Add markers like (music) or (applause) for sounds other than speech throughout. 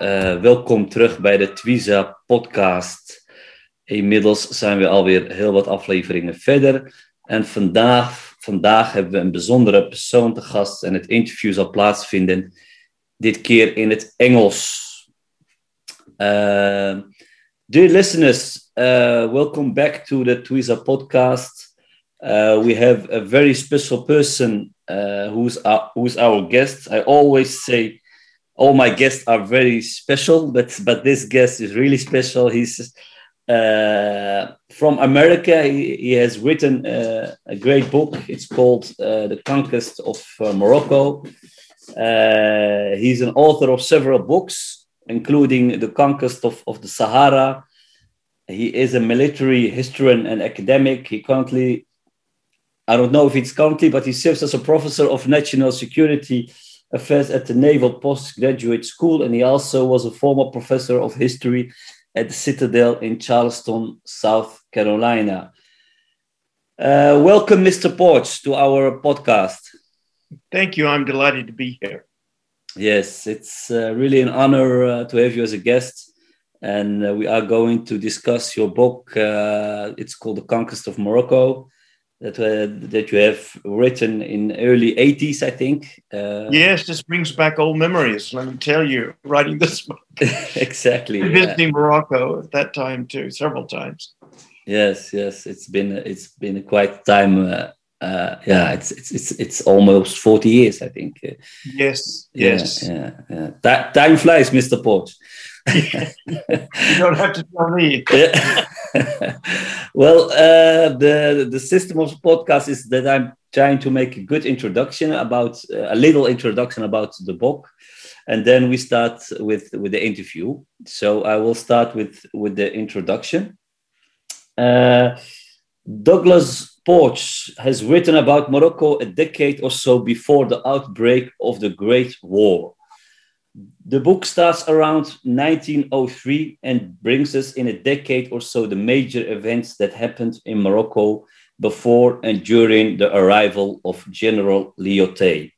uh, welkom terug bij de Twiza podcast. Inmiddels zijn we alweer heel wat afleveringen verder. En vandaag, vandaag hebben we een bijzondere persoon te gast en het interview zal plaatsvinden, dit keer in het Engels. Uh, dear listeners, uh, welcome back to the Twiza podcast. We have a very special person who's, our, who's our guest. I always say all my guests are very special, but, but this guest is really special. He's uh, from America. He, he has written uh, a great book. It's called uh, The Conquest of uh, Morocco. Uh, he's an author of several books, including The Conquest of, of the Sahara. He is a military historian and academic. He currently, I don't know if it's currently, but he serves as a professor of national security affairs at the Naval Postgraduate School, and he also was a former professor of history at the Citadel in Charleston, South Carolina. Uh, welcome, Mr. Porch, to our podcast. Thank you. I'm delighted to be here. Yes, it's uh, really an honor uh, to have you as a guest. And uh, we are going to discuss your book. Uh, it's called The Conquest of Morocco that uh, that you have written in early 80s i think uh, yes this brings back old memories let me tell you (laughs) writing this book. (laughs) Exactly visiting yeah. morocco at that time too several times. Yes yes it's been it's been a quite time uh, uh, yeah it's, it's it's it's almost 40 years i think. Yes yes. yeah, yeah, yeah. time flies mr Porch (laughs) you don't have to tell me (laughs) well, uh, the the system of podcast is that I'm trying to make a good introduction about uh, a little introduction about the book, and then we start with with the interview. So I will start with with the introduction. Uh, Douglas Porch has written about Morocco a decade or so before the outbreak of the Great War. The book starts around 1903 and brings us in a decade or so the major events that happened in Morocco before and during the arrival of General Lyautey.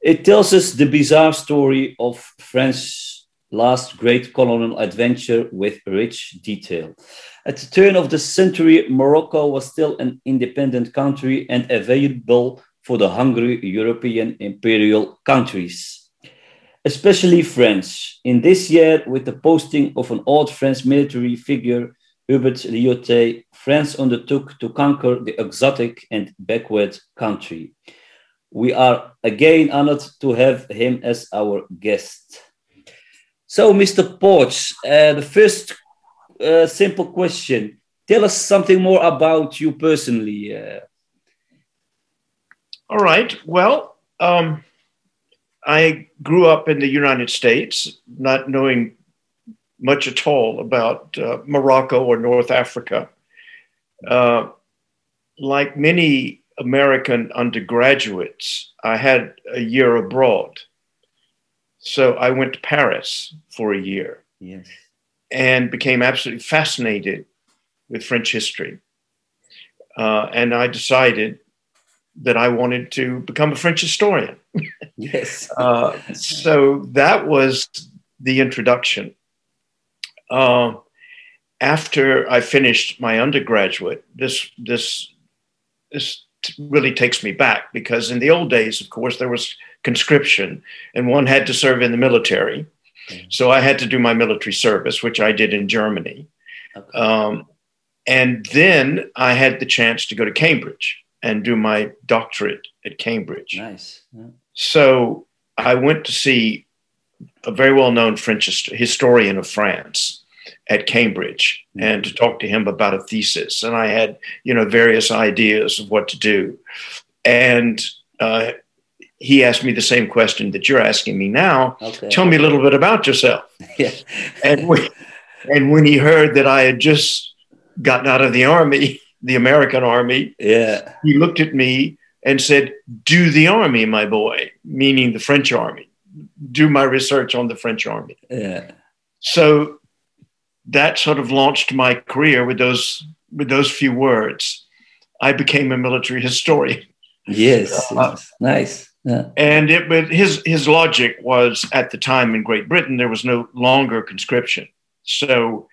It tells us the bizarre story of France's last great colonial adventure with rich detail. At the turn of the century, Morocco was still an independent country and available for the hungry European imperial countries especially French. In this year, with the posting of an old French military figure, Hubert Lyautey, France undertook to conquer the exotic and backward country. We are again honored to have him as our guest. So, Mr. Porch, uh, the first uh, simple question tell us something more about you personally. Uh. All right. Well, um, I grew up in the United States, not knowing much at all about uh, Morocco or North Africa. Uh, like many American undergraduates, I had a year abroad. So I went to Paris for a year yes. and became absolutely fascinated with French history. Uh, and I decided that I wanted to become a French historian. yes. (laughs) Uh, so that was the introduction. Uh, after I finished my undergraduate, this this this really takes me back because in the old days, of course, there was conscription, and one had to serve in the military. Okay. So I had to do my military service, which I did in Germany. Okay. Um, and then I had the chance to go to Cambridge and do my doctorate at Cambridge. Nice. Yeah. So I went to see a very well known French historian of France at Cambridge mm-hmm. and to talk to him about a thesis. And I had, you know, various ideas of what to do. And uh, he asked me the same question that you're asking me now. Okay. Tell me a little bit about yourself. (laughs) Yeah. And when, and when he heard that I had just gotten out of the army, the American army, Yeah. he looked at me and said, "Do the army, my boy," meaning the French army. Do my research on the French army. Yeah. So that sort of launched my career with those with those few words. I became a military historian. Yes. Uh, yes. Nice. Yeah. And it, but his his logic was at the time in Great Britain there was no longer conscription, so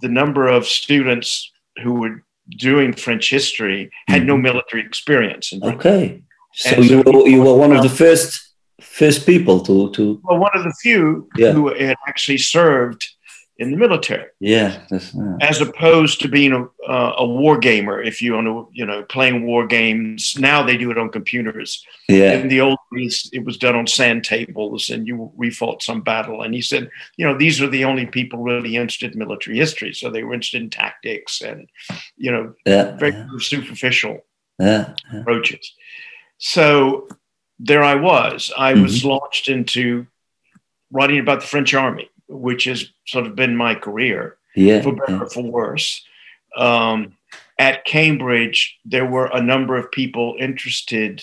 the number of students who were doing French history had no mm-hmm. military experience. In Okay. So And you were, you were one of the um, first first people to to Well, one of the few Yeah. who had actually served in the military, yeah. Uh, as opposed to being a, uh, a war gamer. If you want to, you know, playing war games now, they do it on computers. yeah. In the old days, it was done on sand tables, and you refought some battle. And he said, you know, these are the only people really interested in military history, so they were interested in tactics and, you know, Yeah. very Yeah. superficial yeah. approaches. So there I was. I was launched into writing about the French army, which has sort of been my career, Yeah. for better or for worse. Um, at Cambridge, there were a number of people interested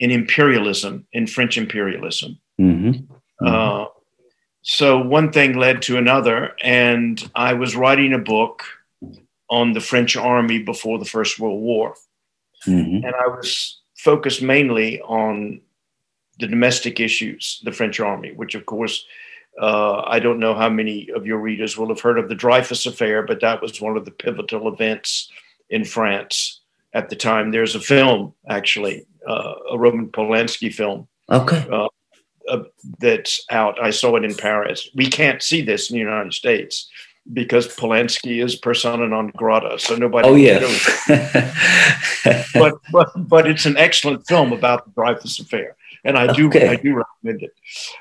in imperialism, in French imperialism. hmm Uh, so one thing led to another, and I was writing a book on the French army before the First World War hmm and I was focused mainly on the domestic issues, the French army, which of course, uh, I don't know how many of your readers will have heard of the Dreyfus Affair, but that was one of the pivotal events in France at the time. There's a film, actually, uh, a Roman Polanski film Okay. uh, that's out. I saw it in Paris. We can't see this in the United States because Polanski is persona non grata, so nobody Oh yeah. knows (laughs) but, but but it's an excellent film about the Dreyfus affair, and I do Okay. I do recommend it.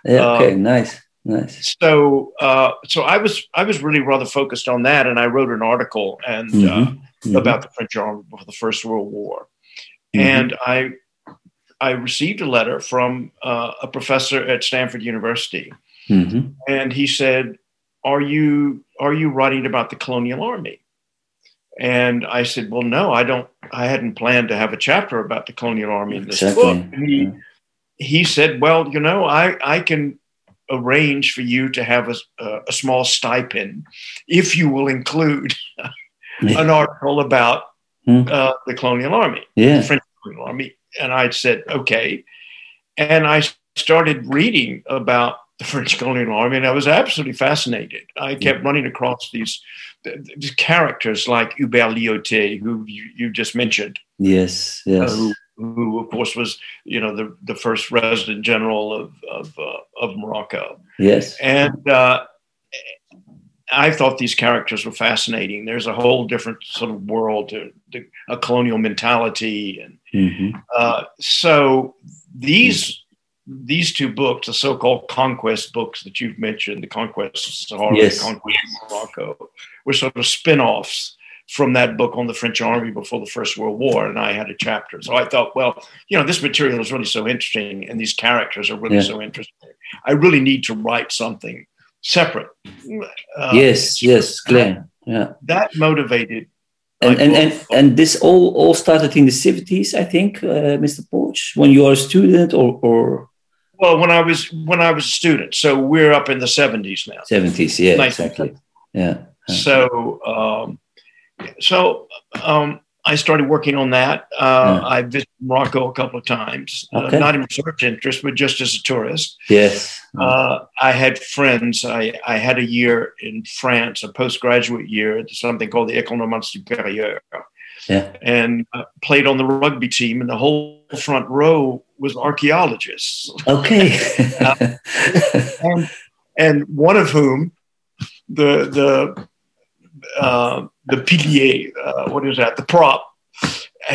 yeah. Okay. um, nice. Nice. So uh, so I was I was really rather focused on that, and I wrote an article and uh, Mhm. Mhm. about the French army before the First World War, Mhm. and I I received a letter from uh, a professor at Stanford University, Mhm. and he said, "Are you are you writing about the colonial army?" And I said, "Well, no, I don't. I hadn't planned to have a chapter about the colonial army in this Exactly. book." And he he said, "Well, you know, I I can arrange for you to have a, a, a small stipend if you will include an article about Hmm. uh, the colonial army." Yeah. French colonial army. And I said, okay. And I started reading about the French colonial army, and I was absolutely fascinated. I kept running across these, these characters like Hubert Lyautey, who you, you just mentioned, Yes. uh, Yes. who, who of course was, you know, the, the first resident general of of, uh, of Morocco. yes. And uh, I thought these characters were fascinating. There's a whole different sort of world, to, to a colonial mentality, and hmm uh, so these these two books, the so-called conquest books that you've mentioned, the conquest of Sahara, Yes. the conquest of Morocco, were sort of spin-offs from that book on the French army before the First World War, and I had a chapter. So I thought, well, you know, this material is really so interesting, and these characters are really Yeah. so interesting. I really need to write something separate. Uh, yes. Yes. Clear. Yeah. that motivated. And and, and and this all all started in the seventies, I think, uh, Mr. Porch, when you are a student or or well, when I was when I was a student, so we're up in the seventies now. seventies. Yeah. Exactly. Yeah. So, um, so um, I started working on that. Uh, Yeah. I visited Morocco a couple of times, uh, not in research interest, but just as a tourist. Yes. Uh, I had friends. I, I had a year in France, a postgraduate year, at something called the École Normale Supérieure, Yeah. and uh, played on the rugby team. And the whole front row was archaeologists, Okay. (laughs) (laughs) and, and one of whom, the the uh, the pilier, uh, what is that? The prop,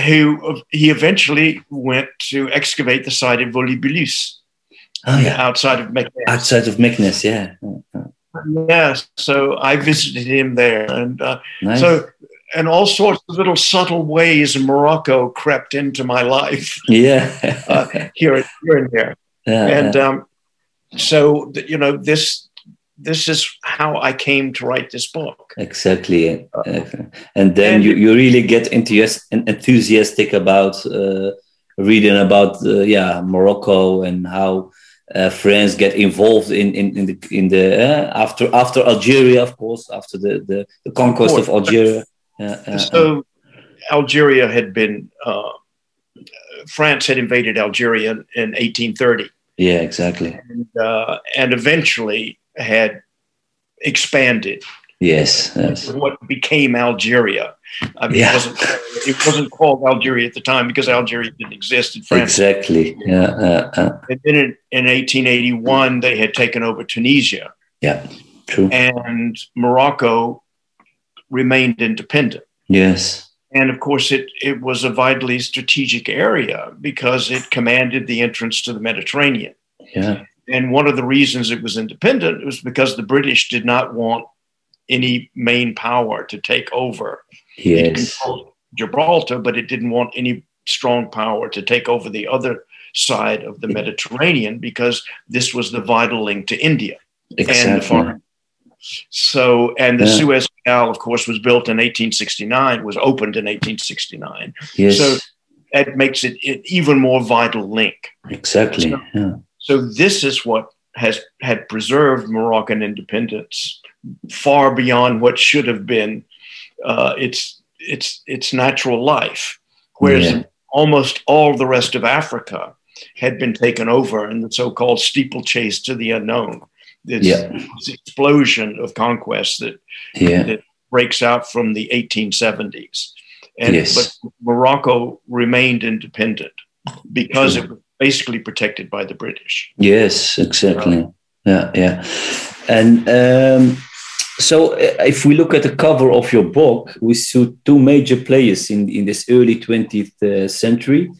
who he eventually went to excavate the site of Volubilis oh yeah. outside of Meknes. Outside of Meknes, yeah. Yes, so I visited him there, and uh, Nice. so and all sorts of little subtle ways Morocco crept into my life. Yeah, (laughs) uh, here, here and there, yeah, and yeah. um, so you know this this is how I came to write this book. exactly. Uh, and then and- you, you really get enthusias- enthusiastic about uh, reading about uh, yeah Morocco and how uh, France get involved in in, in the in the uh, after after Algeria, of course, after the the, the conquest of, course. Algeria. So Algeria had been uh, France had invaded Algeria in, in 1830, yeah, exactly. and, uh, and eventually had expanded Yes, yes. what became Algeria. I mean, Yeah. it, wasn't, it wasn't called Algeria at the time because Algeria didn't exist in France. Exactly. Yeah, uh, uh, And then in, in 1881, they had taken over Tunisia, yeah. True. and Morocco remained independent. Yes. And of course, it, it was a vitally strategic area because it commanded the entrance to the Mediterranean. Yeah. And one of the reasons it was independent was because the British did not want any main power to take over. Yes. Gibraltar, but it didn't want any strong power to take over the other side of the Mediterranean because this was the vital link to India and the Exactly. foreign. So, and the Yeah. Suez Canal, of course, was built in 1869, was opened in 1869. Yes. So that makes it an even more vital link. exactly. So- Yeah. So this is what has had preserved Moroccan independence far beyond what should have been uh, its its its natural life, whereas Yeah. almost all the rest of Africa had been taken over in the so-called steeplechase to the unknown. This, Yeah. this explosion of conquest that Yeah. breaks out from the 1870s. And Yes. but Morocco remained independent because it was basically protected by the British. Yes, exactly. Yeah, yeah. And um, so, uh, if we look at the cover of your book, we see two major players in, in this early 20th uh, century.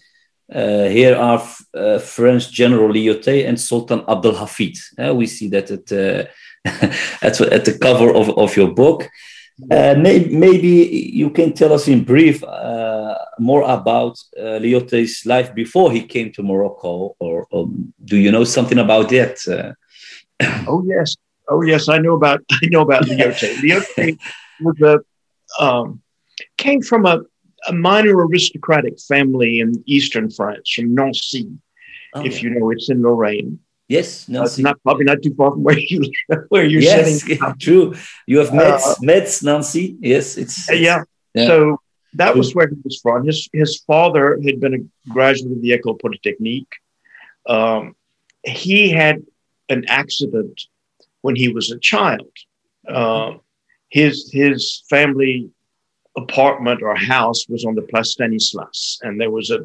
Uh, here are uh, French General Lyautey and Sultan Abdel Hafid. Uh, we see that at, uh, (laughs) at, at the cover of, of your book. Uh, may, maybe you can tell us in brief uh, more about uh, life before he came to Morocco, or, or do you know something about that? Uh, (coughs) Oh yes, oh yes, I know about I know about Lyautey. (laughs) Lyautey was a um, came from a, a minor aristocratic family in eastern France, from Nancy, oh, if you know, it's in Lorraine. Yes, Uh, Nancy. not probably not too far from where you (laughs) where you're yes, sitting. (laughs) true. You have Metz, Uh, Metz, Nancy. Yes, it's, Uh, yeah. Yeah. So that was where he was from. His his father had been a graduate of the École Polytechnique. Um, he had an accident when he was a child. Um, his his family apartment or house was on the Place Stanislas, and there was a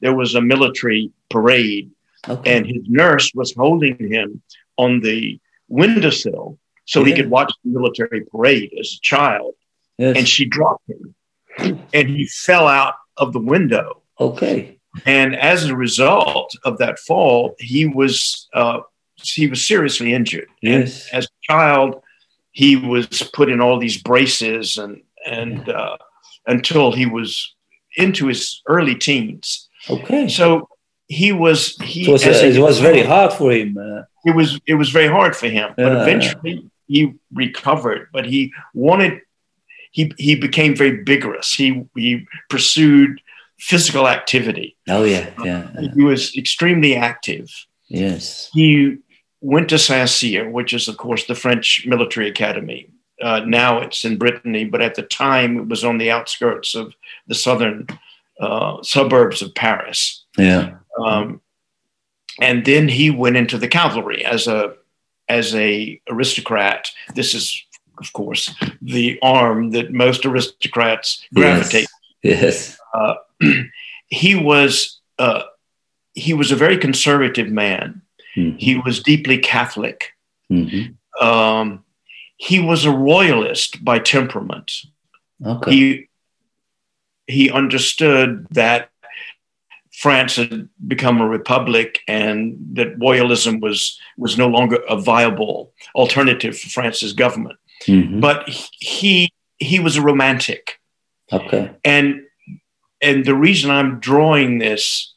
there was a military parade, okay. and his nurse was holding him on the windowsill so he could watch the military parade as a child yes. and she dropped him and he fell out of the window okay. and as a result of that fall he was uh, he was seriously injured Yes. and as a child he was put in all these braces and and uh, until he was into his early teens Okay. so he was he it was, uh, a- it was very hard for him. Uh, it was it was very hard for him but eventually he recovered but he wanted he he became very vigorous he he pursued physical activity oh, yeah. Yeah. yeah. he was extremely active Yes. he went to saint-cyr which is of course the french military academy uh, now it's in brittany but at the time it was on the outskirts of the southern uh, suburbs of paris Yeah. Um, and then he went into the cavalry as a as a aristocrat. This is, of course, the arm that most aristocrats gravitate. Yes. Yes. (clears throat) He was uh, he was a very conservative man. Mhm. He was deeply Catholic. Mhm. Um, he was a royalist by temperament. Okay. he he understood that France had become a republic and that royalism was was no longer a viable alternative for France's government. Mhm. But he he was a romantic. Okay. And and the reason I'm drawing this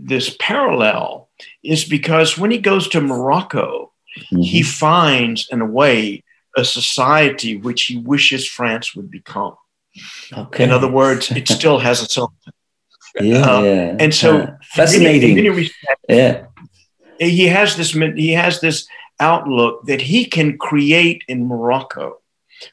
this parallel is because when he goes to Morocco, mm-hmm. he finds in a way a society which he wishes France would become. Okay. In other words, it (laughs) still has a sultan. Yeah, um, yeah. And so fascinating. In in yeah. He has this he has this outlook that he can create in Morocco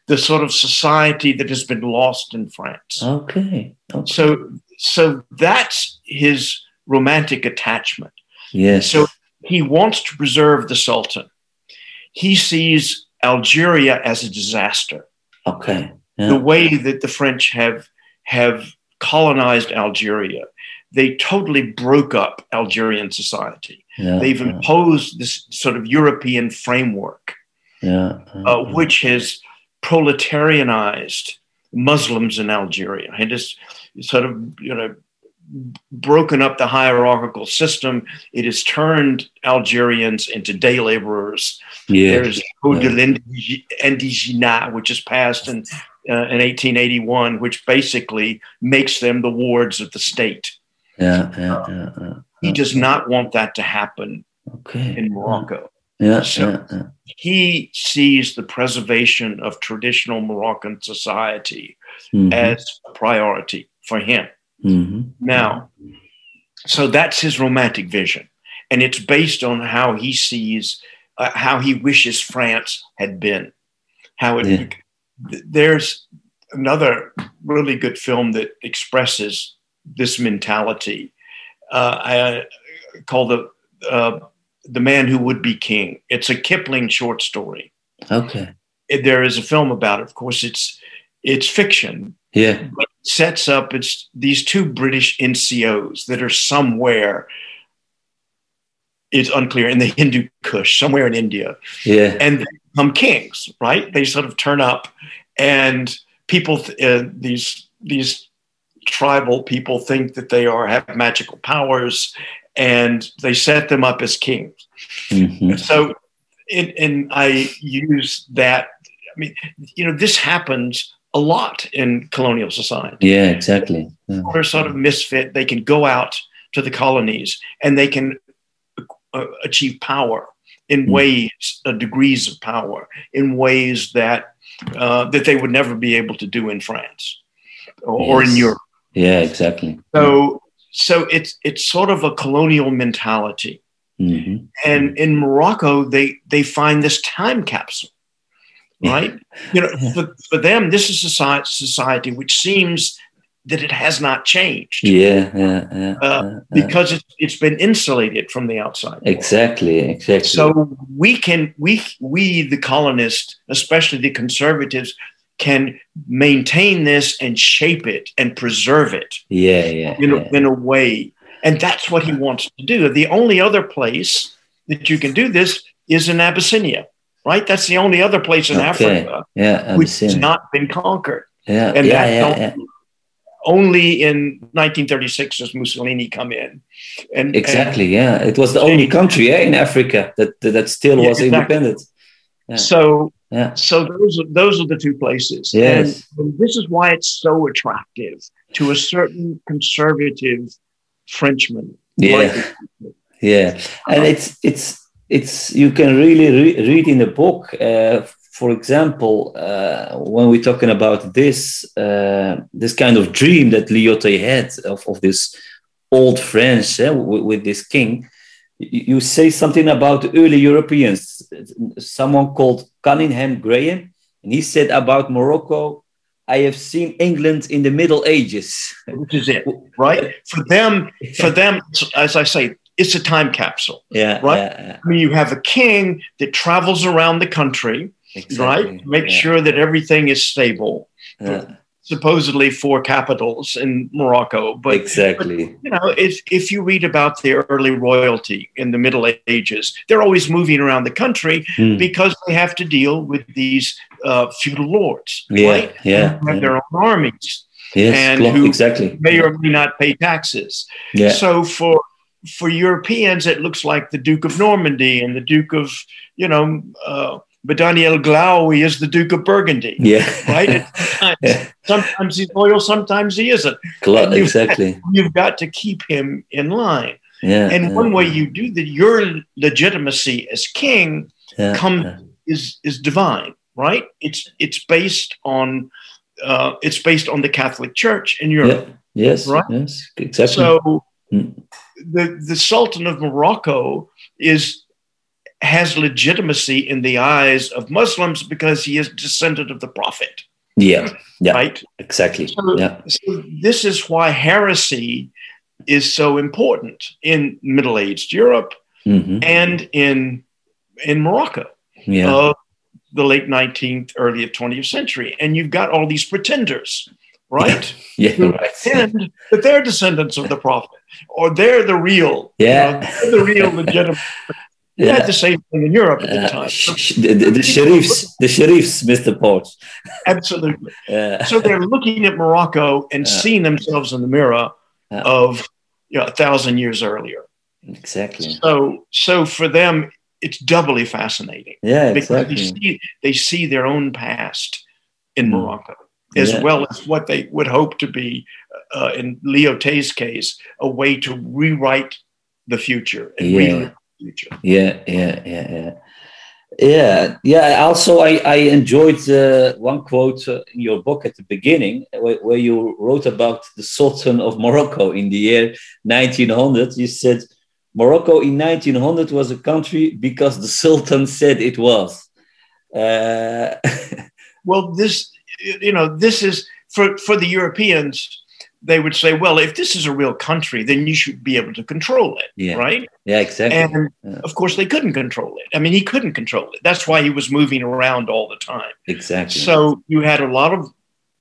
the sort of society that has been lost in France. Okay. okay. So so that's his romantic attachment. Yes. So he wants to preserve the Sultan. He sees Algeria as a disaster. Okay. Yeah. The way that the French have have colonized Algeria, they totally broke up Algerian society. Yeah, They've yeah. imposed this sort of European framework, yeah, uh, which has proletarianized Muslims in Algeria and has sort of you know broken up the hierarchical system. It has turned Algerians into day laborers. Yeah. There's Code yeah. de l'Indigénat, which is passed in, uh, in 1881, which basically makes them the wards of the state. Yeah, yeah, yeah, yeah. He does not want that to happen okay. in Morocco. Yeah, so yeah, yeah. he sees the preservation of traditional Moroccan society mm-hmm. as a priority for him. Mm-hmm. Now, so that's his romantic vision. And it's based on how he sees, uh, how he wishes France had been. How it, there's another really good film that expresses this mentality uh, I, called the, uh, the Man Who Would Be King. It's a Kipling short story. Okay. There is a film about it. Of course, it's it's fiction. Yeah. But it sets up it's these two British NCOs that are somewhere. It's unclear in the Hindu Kush, somewhere in India. Yeah. And become kings, right? They sort of turn up, and people, uh, these these tribal people, think that they are have magical powers, and they set them up as kings. Mm-hmm. So, and, and I use that. I mean, you know, this happens a lot in colonial society. Yeah, exactly. Yeah. They're sort of misfit. They can go out to the colonies and they can uh, achieve power in mm. ways, uh, degrees of power, in ways that uh, that they would never be able to do in France or, yes. or in Europe. Yeah, exactly. So, so it's it's sort of a colonial mentality. Mm-hmm. And in Morocco, they they find this time capsule right? you know, (laughs) for, for them, this is a society which seems that it has not changed. Yeah, yeah, yeah, uh, yeah because it's, it's been insulated from the outside. Exactly, exactly. So we can we we the colonists, especially the conservatives, can maintain this and shape it and preserve it. Yeah, yeah. In, yeah. A, in a way, and that's what he wants to do. The only other place that you can do this is in Abyssinia right? That's the only other place in okay. Africa yeah, which has not been conquered. Yeah, and yeah, yeah, yeah, only in 1936 does Mussolini come in. And exactly, and, yeah, it was the only country yeah, in Africa that that still yeah, was exactly. independent. Yeah. So, yeah. so those are, those are the two places. Yes. And, and this is why it's so attractive to a certain conservative Frenchman. Yeah, like (laughs) yeah, and it's it's it's you can really re- read in the book. Uh, for example, uh, when we're talking about this uh, this kind of dream that Lyautey had of, of this old French eh, with, with, this king, you say something about early Europeans. Someone called Cunninghame Graham, and he said about Morocco. I have seen England in the Middle Ages. Which is it, (laughs) right? For them, for them, as I say, it's a time capsule. Yeah. Right. Yeah, yeah. I mean, you have a king that travels around the country, exactly. right? Make yeah. sure that everything is stable. Supposedly four capitals in Morocco, but exactly, but, you know, if if you read about the early royalty in the Middle Ages, they're always moving around the country mm. because they have to deal with these uh, feudal lords, yeah, right? Yeah, who have their own armies, yes, and who exactly may or may not pay taxes. Yeah. So for for Europeans, it looks like the Duke of Normandy and the Duke of, you know, uh, but Daniel Glaoui is the Duke of Burgundy. Yeah. Right? (laughs) Sometimes, Yeah. sometimes he's loyal, sometimes he isn't. Cla- you've- exactly. You've got to keep him in line. Yeah. And yeah, one way you do that, your legitimacy as king yeah, come- yeah. is is divine, right? It's it's based on uh, it's based on the Catholic Church in Europe. Yeah. Yes. Right? Yes. Exactly. So Mm. the the Sultan of Morocco is has legitimacy in the eyes of Muslims because he is descendant of the Prophet, yeah. Yeah. right? Exactly. So- Yeah. So this is why heresy is so important in Middle Aged Europe hmm and in in Morocco Yeah. of the late 19th, early 20th century. And you've got all these pretenders, right? (laughs) yeah. who Right. pretend that they're descendants of the prophet or they're the real, you Yeah. know, they're the real legitimate. (laughs) We Yeah. had the same thing in Europe at the time. the, the, the sheriffs, the sheriffs, Mr. Porch. (laughs) Absolutely. Uh, So they're looking at Morocco and seeing themselves in the mirror of you know, a thousand years earlier. exactly. So, so for them, it's doubly fascinating Yeah, because exactly. they see, they see their own past in Mm. Morocco, as Yeah. well as what they would hope to be, uh, in Lyautey's case, a way to rewrite the future and Yeah. Future. Yeah, yeah, yeah, yeah. Yeah, yeah. Also, I, I enjoyed uh, one quote uh, in your book at the beginning where, where you wrote about the Sultan of Morocco in the year 1900. You said Morocco in 1900 was a country because the Sultan said it was. Uh, (laughs) Well, this, you know, this is for for the Europeans. They would say, well, if this is a real country, then you should be able to control it, Yeah. right? yeah, exactly. And Yeah. of course, they couldn't control it. I mean, he couldn't control it. That's why he was moving around all the time. exactly. So you had a lot of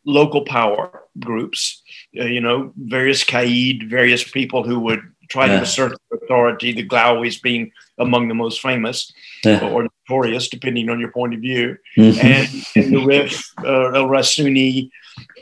local power groups, uh, you know, various Qaid, various people who would try Yeah. to assert authority, the Glaouis being among the most famous or notorious, depending on your point of view, Mhm. and, and the Rif, uh, El Rasuni.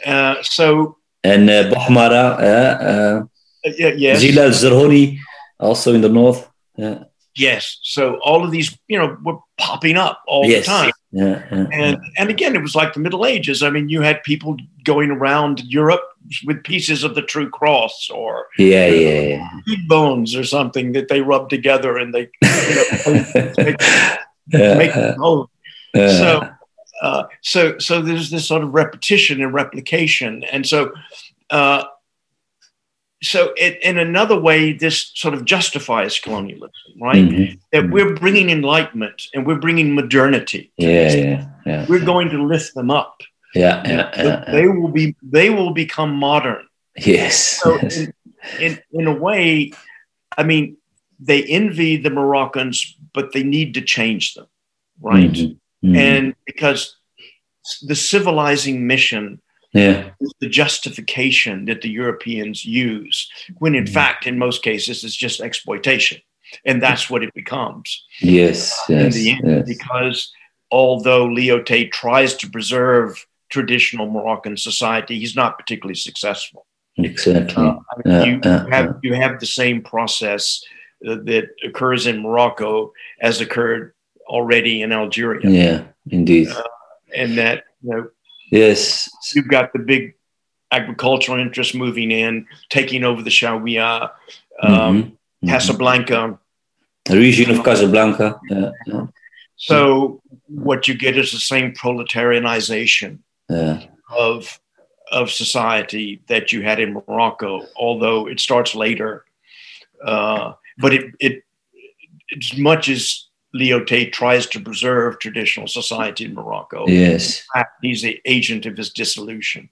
Uh, so, and uh, Bu Hmara, uh, uh, uh, yeah, yes. Zila Zerhoni, also in the north. Yeah. Yes. So all of these, you know, were popping up all yes. the time. Yeah, yeah, And and again, it was like the Middle Ages. I mean, you had people going around Europe with pieces of the true cross or yeah, yeah, yeah. bones or something that they rubbed together and they you know, (laughs) make, make whole. yeah. So uh, so so there's this sort of repetition and replication, and so uh, so it, in another way, this sort of justifies colonialism, right? Mhm. That we're bringing enlightenment and we're bringing modernity. Yeah, yeah, yeah. We're going to lift them up. Yeah, yeah, yeah. They will be. They will become modern. Yes. So yes. in, in in a way, I mean, they envy the Moroccans, but they need to change them, right? Mhm. Mhm. And because the civilizing mission yeah, is the justification that the Europeans use, when in Mhm. fact, in most cases, it's just exploitation, and that's what it becomes yes, in yes, the end. yes. Because although Lyautey tries to preserve traditional Moroccan society, he's not particularly successful. exactly. Uh, I mean, Yeah, you have you have the same process uh, that occurs in Morocco as occurred already in Algeria, yeah, indeed. and that you know yes, you've got the big agricultural interests moving in, taking over the Chaouia, um, Mhm. Mhm. Casablanca. The region of Casablanca. Yeah, yeah, So what you get is the same proletarianization yeah. of of society that you had in Morocco, although it starts later. Uh, but it, it as much as Lyautey tries to preserve traditional society in Morocco, Yes. in fact, he's the agent of his dissolution.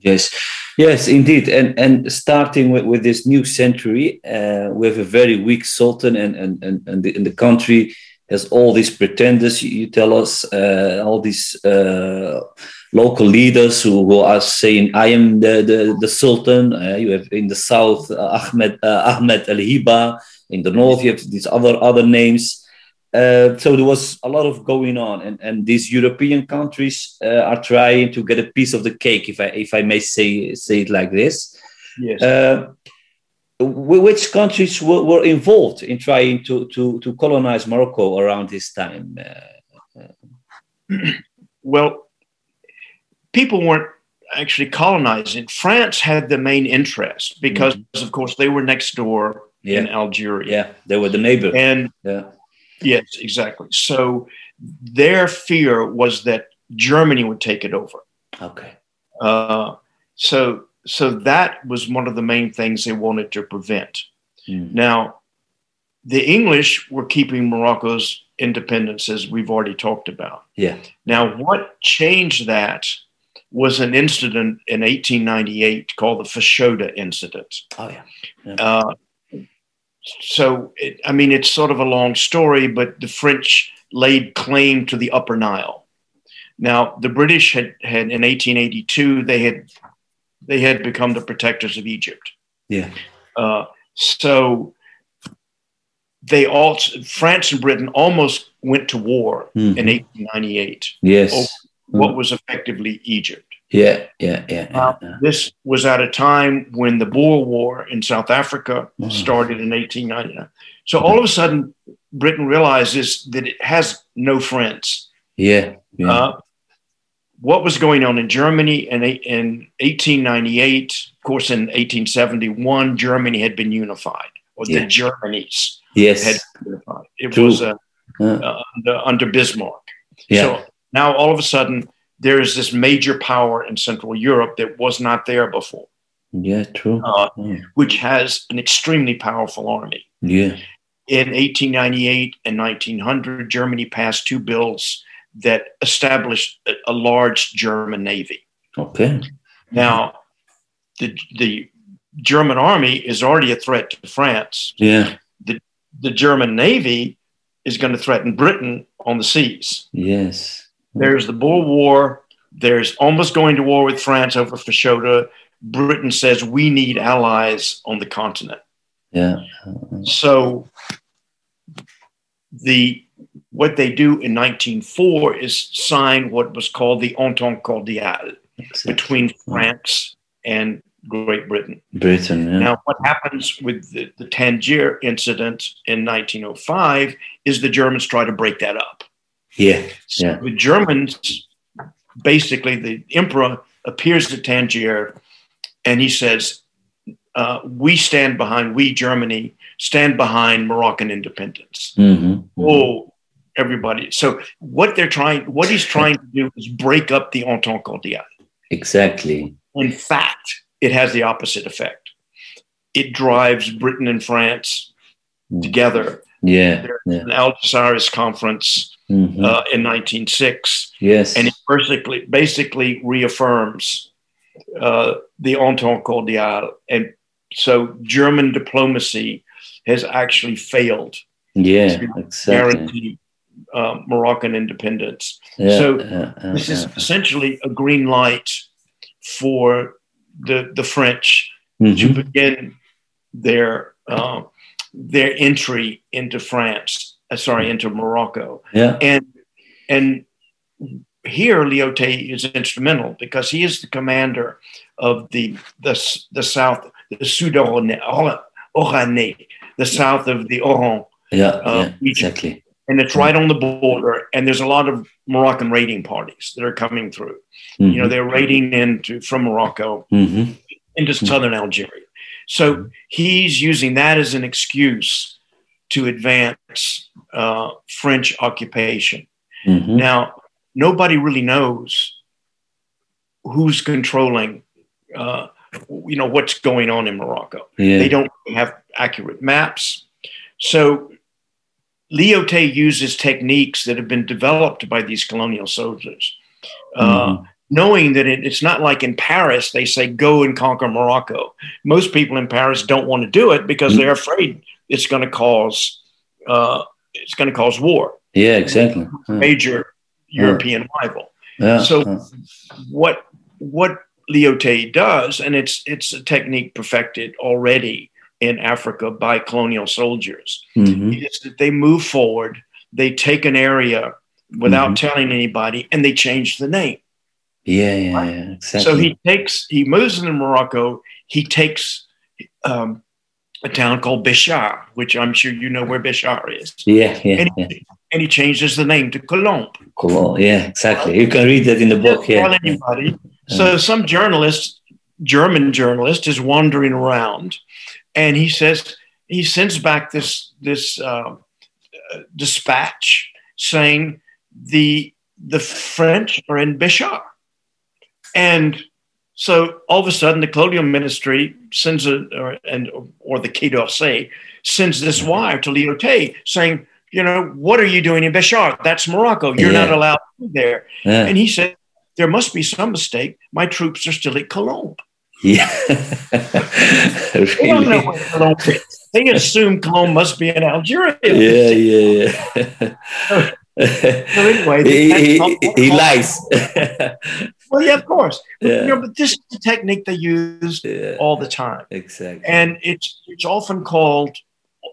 Yes, yes, indeed, and and starting with, with this new century, uh, we have a very weak sultan, and and and, and, the, and the country has all these pretenders. You, you tell us uh, all these uh, local leaders who, who are saying, "I am the the, the sultan." Uh, you have in the south uh, Ahmed uh, Ahmed Al Hiba. In the north, you have these other other names. Uh, so there was a lot of going on, and, and these European countries uh, are trying to get a piece of the cake, if I if I may say say it like this. Yes. Uh, which countries were, were involved in trying to, to, to colonize Morocco around this time? Uh, well, people weren't actually colonizing. France had the main interest because, mm-hmm. of course, they were next door yeah. in Algeria. Yeah, they were the neighbor. And yeah. yes, exactly. So their fear was that Germany would take it over. Okay. Uh, so so that was one of the main things they wanted to prevent. Mm. Now, the English were keeping Morocco's independence, as we've already talked about. Yeah. Now, what changed that was an incident in 1898 called the Fashoda incident. Oh yeah. yeah. Uh, so, it, I mean, it's sort of a long story, but the French laid claim to the Upper Nile. Now, the British had, had in 1882 they had they had become the protectors of Egypt. Yeah. Uh, so they all France and Britain almost went to war mm-hmm. in 1898. Yes. What was effectively Egypt. Yeah, yeah, yeah. yeah, yeah. this was at a time when the Boer War in South Africa mm. started in 1899. So all of a sudden, Britain realizes that it has no friends. Yeah. yeah. Uh, what was going on in Germany in, in 1898? Of course, in 1871, Germany had been unified, or yeah. the Germanies yes. had been unified. It True. was uh, uh, under, under, Bismarck. Yeah. So now all of a sudden, there is this major power in Central Europe that was not there before. Yeah, true. Uh, yeah. Which has an extremely powerful army. Yeah. In 1898 and 1900, Germany passed two bills that established a, a large German navy. Okay. Now, the the German army is already a threat to France. Yeah. The the German navy is going to threaten Britain on the seas. Yes. There's the Boer War. There's almost going to war with France over Fashoda. Britain says we need allies on the continent. Yeah. So the what they do in 1904 is sign what was called the Entente Cordiale exactly. between France and Great Britain. Britain, yeah. Now, what happens with the, the Tangier incident in 1905 is the Germans try to break that up. Yeah, so yeah. The Germans, basically, the emperor appears at Tangier and he says, uh, We stand behind, we, Germany, stand behind Moroccan independence. Mm-hmm. Oh, everybody. So what they're trying, what he's trying to do is break up the Entente Cordiale. Exactly. In fact, it has the opposite effect. It drives Britain and France mm. together. Yeah. Yeah. an Algeciras conference mm-hmm. uh, in 1906. Yes. And it basically, basically reaffirms uh, the Entente Cordiale. And so German diplomacy has actually failed. Yeah, exactly. Guarantee uh, Moroccan independence. Yeah, so this is essentially a green light for the the French mm-hmm. to begin their uh, their entry into France. Uh, sorry, into Morocco. Yeah, and and here Lyautey is instrumental because he is the commander of the the, the south the Sud Oranais, the south of the Oran. Yeah, uh, yeah exactly and it's right on the border. And there's a lot of Moroccan raiding parties that are coming through. Mm-hmm. You know, they're raiding into from Morocco mm-hmm. into mm-hmm. southern Algeria. So he's using that as an excuse to advance uh, French occupation. Mm-hmm. Now, nobody really knows who's controlling. Uh, you know what's going on in Morocco. Yeah. They don't have accurate maps. So Lyautey uses techniques that have been developed by these colonial soldiers, uh, mm-hmm. knowing that it, it's not like in Paris, they say, go and conquer Morocco. Most people in Paris don't want to do it because mm-hmm. they're afraid it's going to cause, uh, it's going to cause war. Yeah, exactly. Major yeah. European rival. Yeah. So what, what Lyautey does, and it's, it's a technique perfected already in Africa by colonial soldiers mm-hmm. is that they move forward, they take an area without mm-hmm. telling anybody, and they change the name. Yeah, yeah, right? yeah, exactly. So he takes, he moves into Morocco. He takes um, a town called Béchar, which I'm sure you know where Béchar is. Yeah, yeah. And he, yeah. and he changes the name to Colomb, Cool. Yeah, exactly. You can read that in the book. Yeah. Tell anybody. So some journalist, German journalist, is wandering around, and he says he sends back this this uh, dispatch saying the the French are in Béchar, and so all of a sudden the colonial ministry sends a or, and or the Quai d'Orsay sends this mm-hmm. wire to Lyautey saying you know, what are you doing in Béchar? That's Morocco. You're yeah. not allowed to be there. Yeah. And he said, there must be some mistake. My troops are still at Colomb. Yeah. (laughs) (laughs) really? They don't know where Colomb is. They assume Colomb must be in Algeria. (laughs) Yeah, yeah, yeah. so, anyway, he, he, he lies. Well, yeah, of course. Yeah. You know, but this is the technique they use yeah. all the time. Exactly. And it's it's often called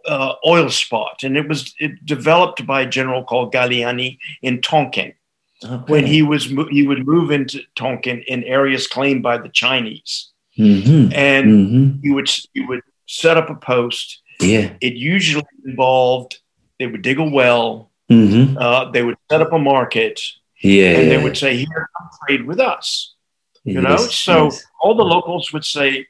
uh, oil spot, and it was it developed by a general called Gallieni in Tonkin. Okay. When he was he would move into Tonkin in areas claimed by the Chinese, mm-hmm. and mm-hmm. he would he would set up a post. Yeah, it usually involved they would dig a well. Mm-hmm. Uh, they would set up a market. Yeah, and they would say, "Here, come trade with us." You yes, know, so yes. all the locals would say,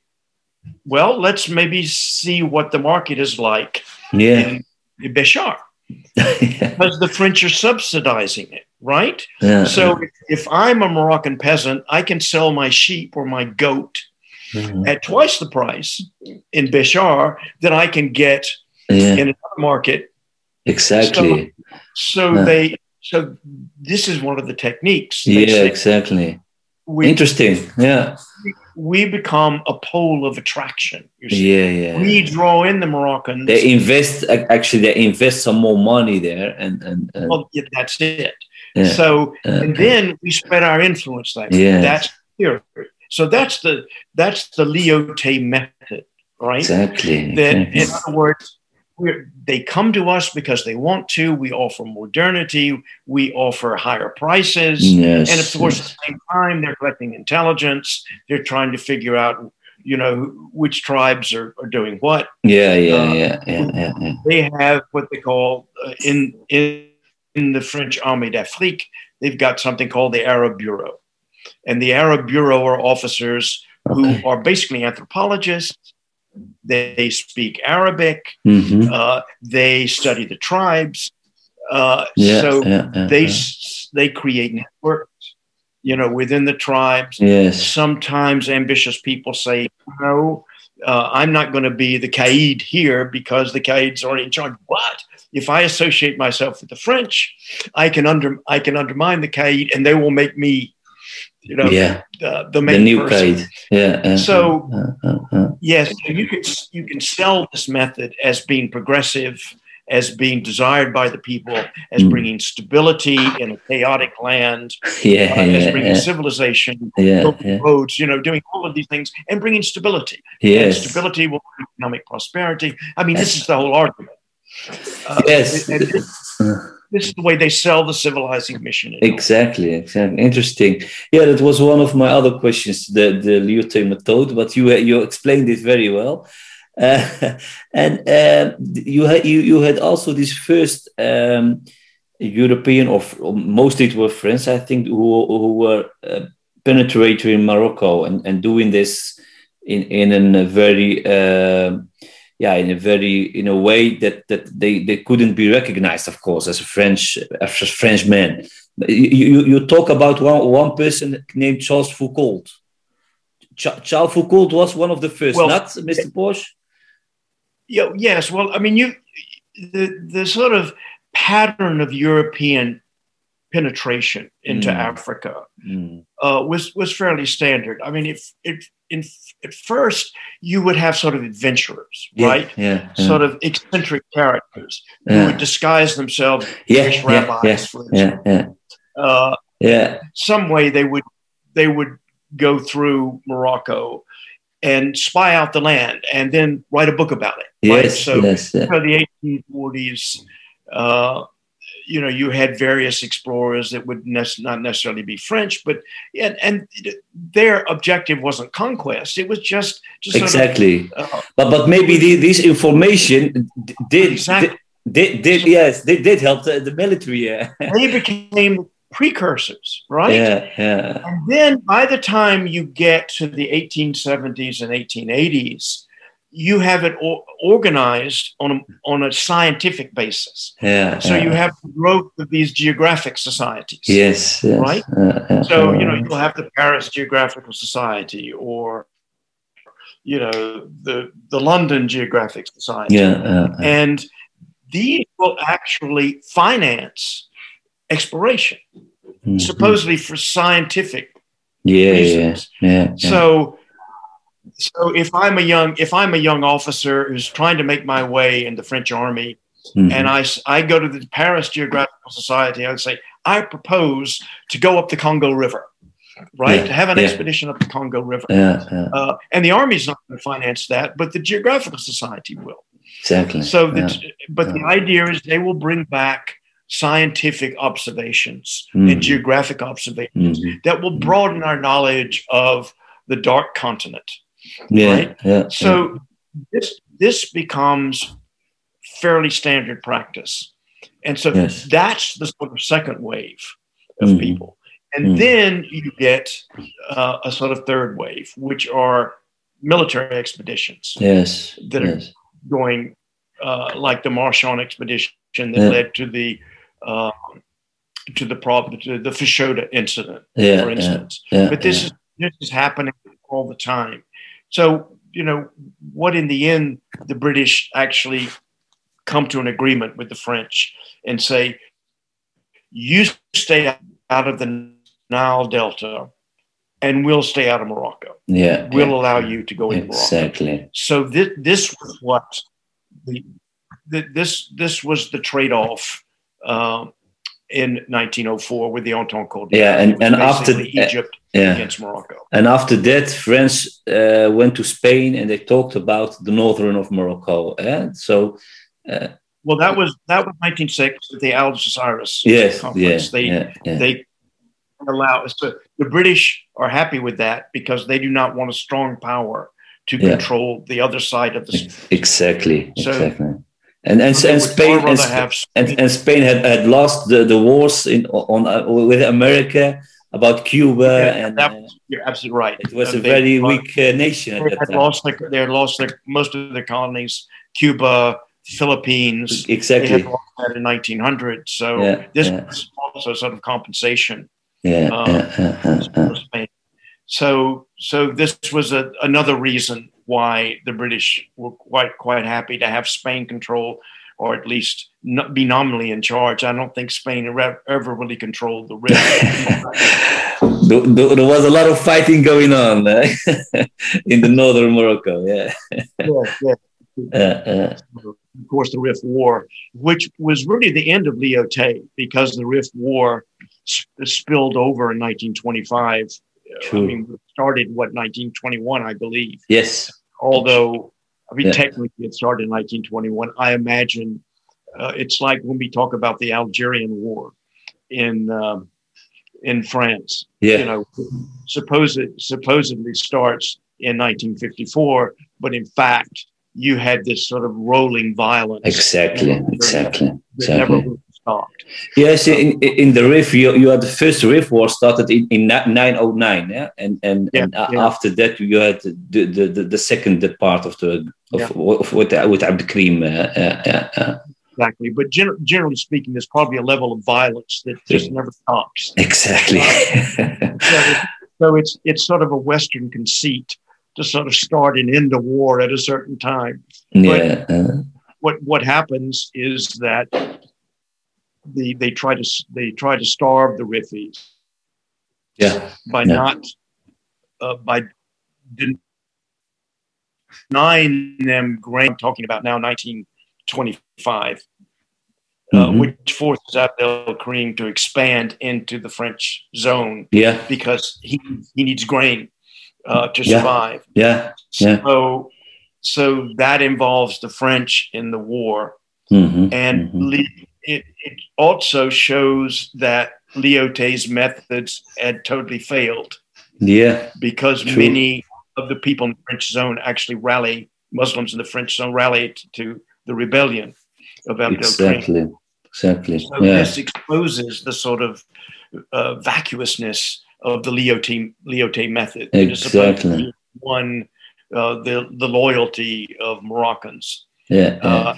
well, let's maybe see what the market is like yeah. in Béchar. (laughs) because the French are subsidizing it, right? Yeah, so yeah. If, I'm a Moroccan peasant, I can sell my sheep or my goat mm-hmm. at twice the price in Béchar that I can get yeah. in another market. Exactly. So, so they so this is one of the techniques. Yeah, exactly. We, Interesting. Yeah we become a pole of attraction. Yeah, yeah. We draw in the Moroccans. They invest actually. They invest some more money there, and and, and well, yeah, that's it. Yeah. So uh, okay. and then we spread our influence there. Yeah, that's here. So that's the that's the Lyautey method, right? Exactly. That in other words, we're, they come to us because they want to. We offer modernity. We offer higher prices. Yes, and of course, yes. at the same time, they're collecting intelligence. They're trying to figure out, you know, which tribes are, are doing what. Yeah, yeah, uh, yeah, yeah, yeah, yeah, They have what they call uh, in, in in the French Armée d'Afrique. They've got something called the Arab Bureau, and the Arab Bureau are officers okay. who are basically anthropologists they speak Arabic. Mm-hmm. Uh, they study the tribes. Uh, yeah, so yeah, yeah, they they create networks, you know, within the tribes. Yes. Sometimes ambitious people say, "No, uh, I'm not going to be the Caid here because the Caid's already in charge." But if I associate myself with the French, I can under I can undermine the Caid, and they will make me you know, yeah. the, the main the new person. Yeah. Uh, so uh, uh, uh, yes, you can you can sell this method as being progressive, as being desired by the people, as mm. bringing stability in a chaotic land, yeah, uh, as bringing yeah. civilization, yeah, roads, you know, doing all of these things and bringing stability. Yes. And stability will bring economic prosperity. I mean, this is the whole argument. Uh, yes. And, and, this is the way they sell the civilizing mission. Exactly, exactly. Interesting. Yeah, that was one of my other questions, the the Lyautey method, but you you explained it very well. (laughs) Uh, and uh, you had you, you had also this first um, European, or, or mostly it were French, I think, who who were uh, penetrating in Morocco and, and doing this in in a very uh, yeah in a very in a way that that they they couldn't be recognized of course as a french as a french man you, you talk about one one person named charles foucauld charles foucauld was one of the first well, not mr Porch yeah, yes well i mean you the the sort of pattern of european penetration into mm. Africa mm. Uh, was was fairly standard. I mean, if it, in, at first you would have sort of adventurers, yeah, right? Yeah, yeah, Sort of eccentric characters who would disguise themselves as rabbis, yeah, yeah, uh, yeah. Some way they would they would go through Morocco and spy out the land and then write a book about it. Yes, right? so yes, yeah. the 1840s. Uh, you know, you had various explorers that would ne- not necessarily be French, but and, and their objective wasn't conquest; it was just, just exactly. Sort of, uh, but but maybe the, this information did, exactly. did did, did yes they did help the, the military. Yeah. (laughs) they became precursors, right? Yeah, yeah. And then by the time you get to the 1870s and 1880s, you have it organized on a, on a scientific basis. Yeah. So yeah. you have the growth of these geographic societies. Yes, yes. Right? Uh, uh, So, you know, you'll have the Paris Geographical Society or, you know, the, the London Geographic Society. yeah, uh, And these will actually finance exploration, mhm. supposedly for scientific yeah, yeah, reasons. yeah, yeah. So, so if I'm a young if I'm a young officer who's trying to make my way in the French army, Mhm. and I go to the Paris Geographical Society, I would say I propose to go up the Congo River, right? Yeah, To have an yeah. expedition up the Congo River, yeah, yeah, uh, and the army's not going to finance that, but the Geographical Society will. exactly. So, that, but the idea is they will bring back scientific observations Mhm. and geographic observations Mhm. that will broaden our knowledge of the dark continent. Yeah, right? yeah, So this this becomes fairly standard practice, and so Yes. that's the sort of second wave of Mhm. people, and Mhm. then you get uh, a sort of third wave, which are military expeditions yes, that are going uh, like the Marchand expedition that Yeah. led to the uh, to the problem to the Fashoda incident, yeah, for yeah, instance. yeah, But this yeah. is this is happening all the time. So you know what? In the end, the British actually come to an agreement with the French and say, "You stay out of the Nile Delta, and we'll stay out of Morocco. yeah, We'll yeah. allow you to go into Morocco." exactly. So this this was what the, the this this was the trade off um, in 1904 with the Entente Cordiale. Yeah, and- and after- basically Egypt Yeah, against Morocco. and after that, France uh, went to Spain and they talked about the northern of Morocco. Eh? So, uh, Well, that was that was 1906 at the Algeciras yes, conference. yeah, they yeah, yeah. they allow so the British are happy with that because they do not want a strong power to control the other side of the. exactly, So- exactly. And and, and Spain and, have and, and Spain had, had lost the, the wars in on uh, with America about Cuba, Yeah, and that uh, was- you're absolutely right. it was Uh, a they- very weak uh, nation at they that had lost their, they had lost their most of their colonies, Cuba, Philippines. They Exactly. had lost that in 1900. So Yeah, this yeah. was also sort of compensation Yeah, uh, yeah. So so this was a, another reason why the British were quite quite happy to have Spain control, or at least not be nominally in charge. I don't think Spain ever, really controlled the river. (laughs) there, was a lot of fighting going on uh, (laughs) in the northern Morocco. Yeah, yeah, yeah. (laughs) uh, uh, of course, the Rif War, which was really the end of Lyautey because the Rif War sp- spilled over in 1925. I mean, it started what 1921, I believe. yes, Although, I mean, Yeah. technically it started in 1921. I imagine uh, it's like when we talk about the Algerian War in um, in France. yeah, You know, supposed supposedly starts in 1954, but in fact, you had this sort of rolling violence exactly, exactly, that never exactly. really stopped. Yes, in, in the Rif, you, you had the first Rif war started in, in 909, yeah, and and, Yeah, and yeah. after that you had the the, the, the second part of the of, Yeah. of with with Abd Karim. Uh, uh, uh, uh, Exactly. But gen- generally speaking, there's probably a level of violence that just never stops. exactly. (laughs) So, so it's it's sort of a Western conceit to sort of start and end a war at a certain time. yeah, uh, What what happens is that the they try to they try to starve the Riffies yeah, by Yeah. not uh, by den- denying them grain. I'm talking about now 1925, uh, Mhm. which forces Abdel Karim to expand into the French zone yeah, because he he needs grain uh, to Yeah. survive. yeah. Yeah. So so that involves the French in the war, Mhm, and mhm. Le- it, it also shows that Lyautey's methods had totally failed yeah, because True. many of the people in the French zone actually rally Muslims in the French zone rallied to the rebellion of Abdel exactly, exactly. So yeah. this exposes the sort of uh, vacuousness of the Lyautey Lyautey method. Exactly. One, uh, the the loyalty of Moroccans. Yeah. yeah. Uh,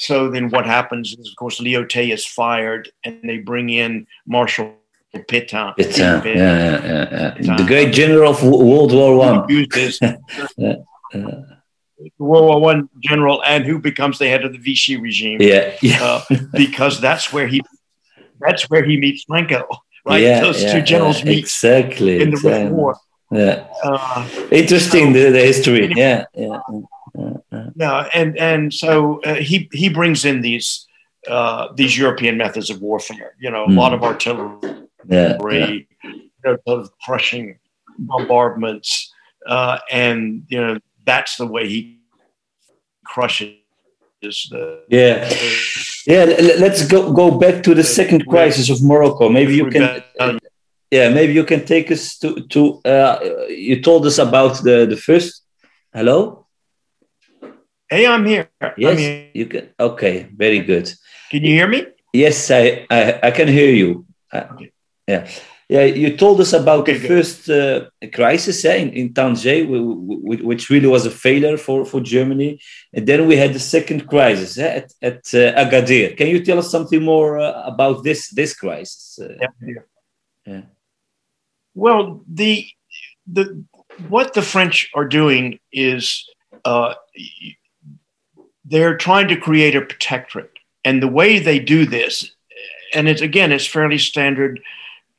so then what happens is, of course, Lyautey is fired, and they bring in Marshal Pétain. Pétain, yeah, yeah, yeah, yeah. the great general of World War One. (laughs) World War One general, and who becomes the head of the Vichy regime. Yeah, yeah. Uh, because that's where he that's where he meets Franco. Right, yeah, those yeah, two generals yeah, meet exactly in the exactly. war. Yeah, uh, interesting so, the, the history. Yeah, yeah, yeah. and and so uh, he he brings in these uh, these European methods of warfare. You know, a mm. lot of artillery, yeah, you know, of crushing bombardments, uh, and you know that's the way he crushes the yeah yeah let's go go back to the second crisis of morocco maybe you can yeah maybe you can take us to to uh, you told us about the the first hello hey i'm here yes I'm here. you can okay very good can you hear me yes i i, I can hear you okay. yeah yeah, you told us about okay, the good. first uh, crisis eh, in, in Tanger, which really was a failure for, for Germany. And then we had the second crisis eh, at, at uh, Agadir. Can you tell us something more uh, about this, this crisis? Uh? Yeah, yeah. Well, the, the, what the French are doing is uh, they're trying to create a protectorate. And the way they do this, and it's again, it's fairly standard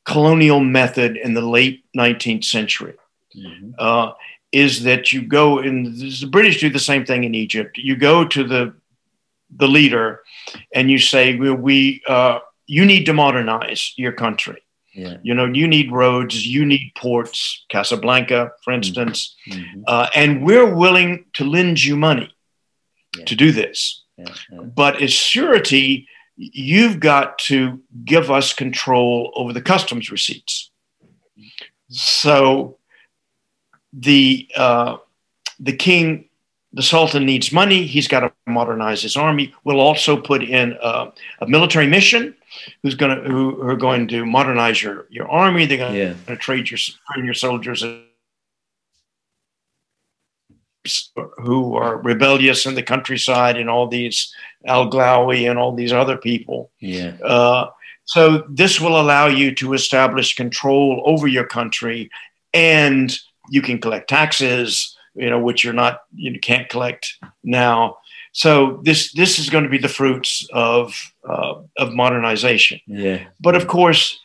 colonial method in the late 19th century mm-hmm. uh, is that you go and the British do the same thing in Egypt. You go to the the leader and you say, "We, we uh, you need to modernize your country. Yeah. You know, you need roads, you need ports, Casablanca, for instance, mm-hmm. uh, and we're willing to lend you money yeah. to do this. Yeah. But as surety, you've got to give us control over the customs receipts. So the uh, the king, the sultan needs money. He's got to modernize his army. We'll also put in a, a military mission who's going to who, who, are going to modernize your your army. They're going yeah. to trade your train your soldiers who are rebellious in the countryside and all these Al Glawi and all these other people. Yeah. Uh, so this will allow you to establish control over your country, and you can collect taxes, you know, which you're not, you can't collect now. So this this is going to be the fruits of uh, of modernization. Yeah. But of course,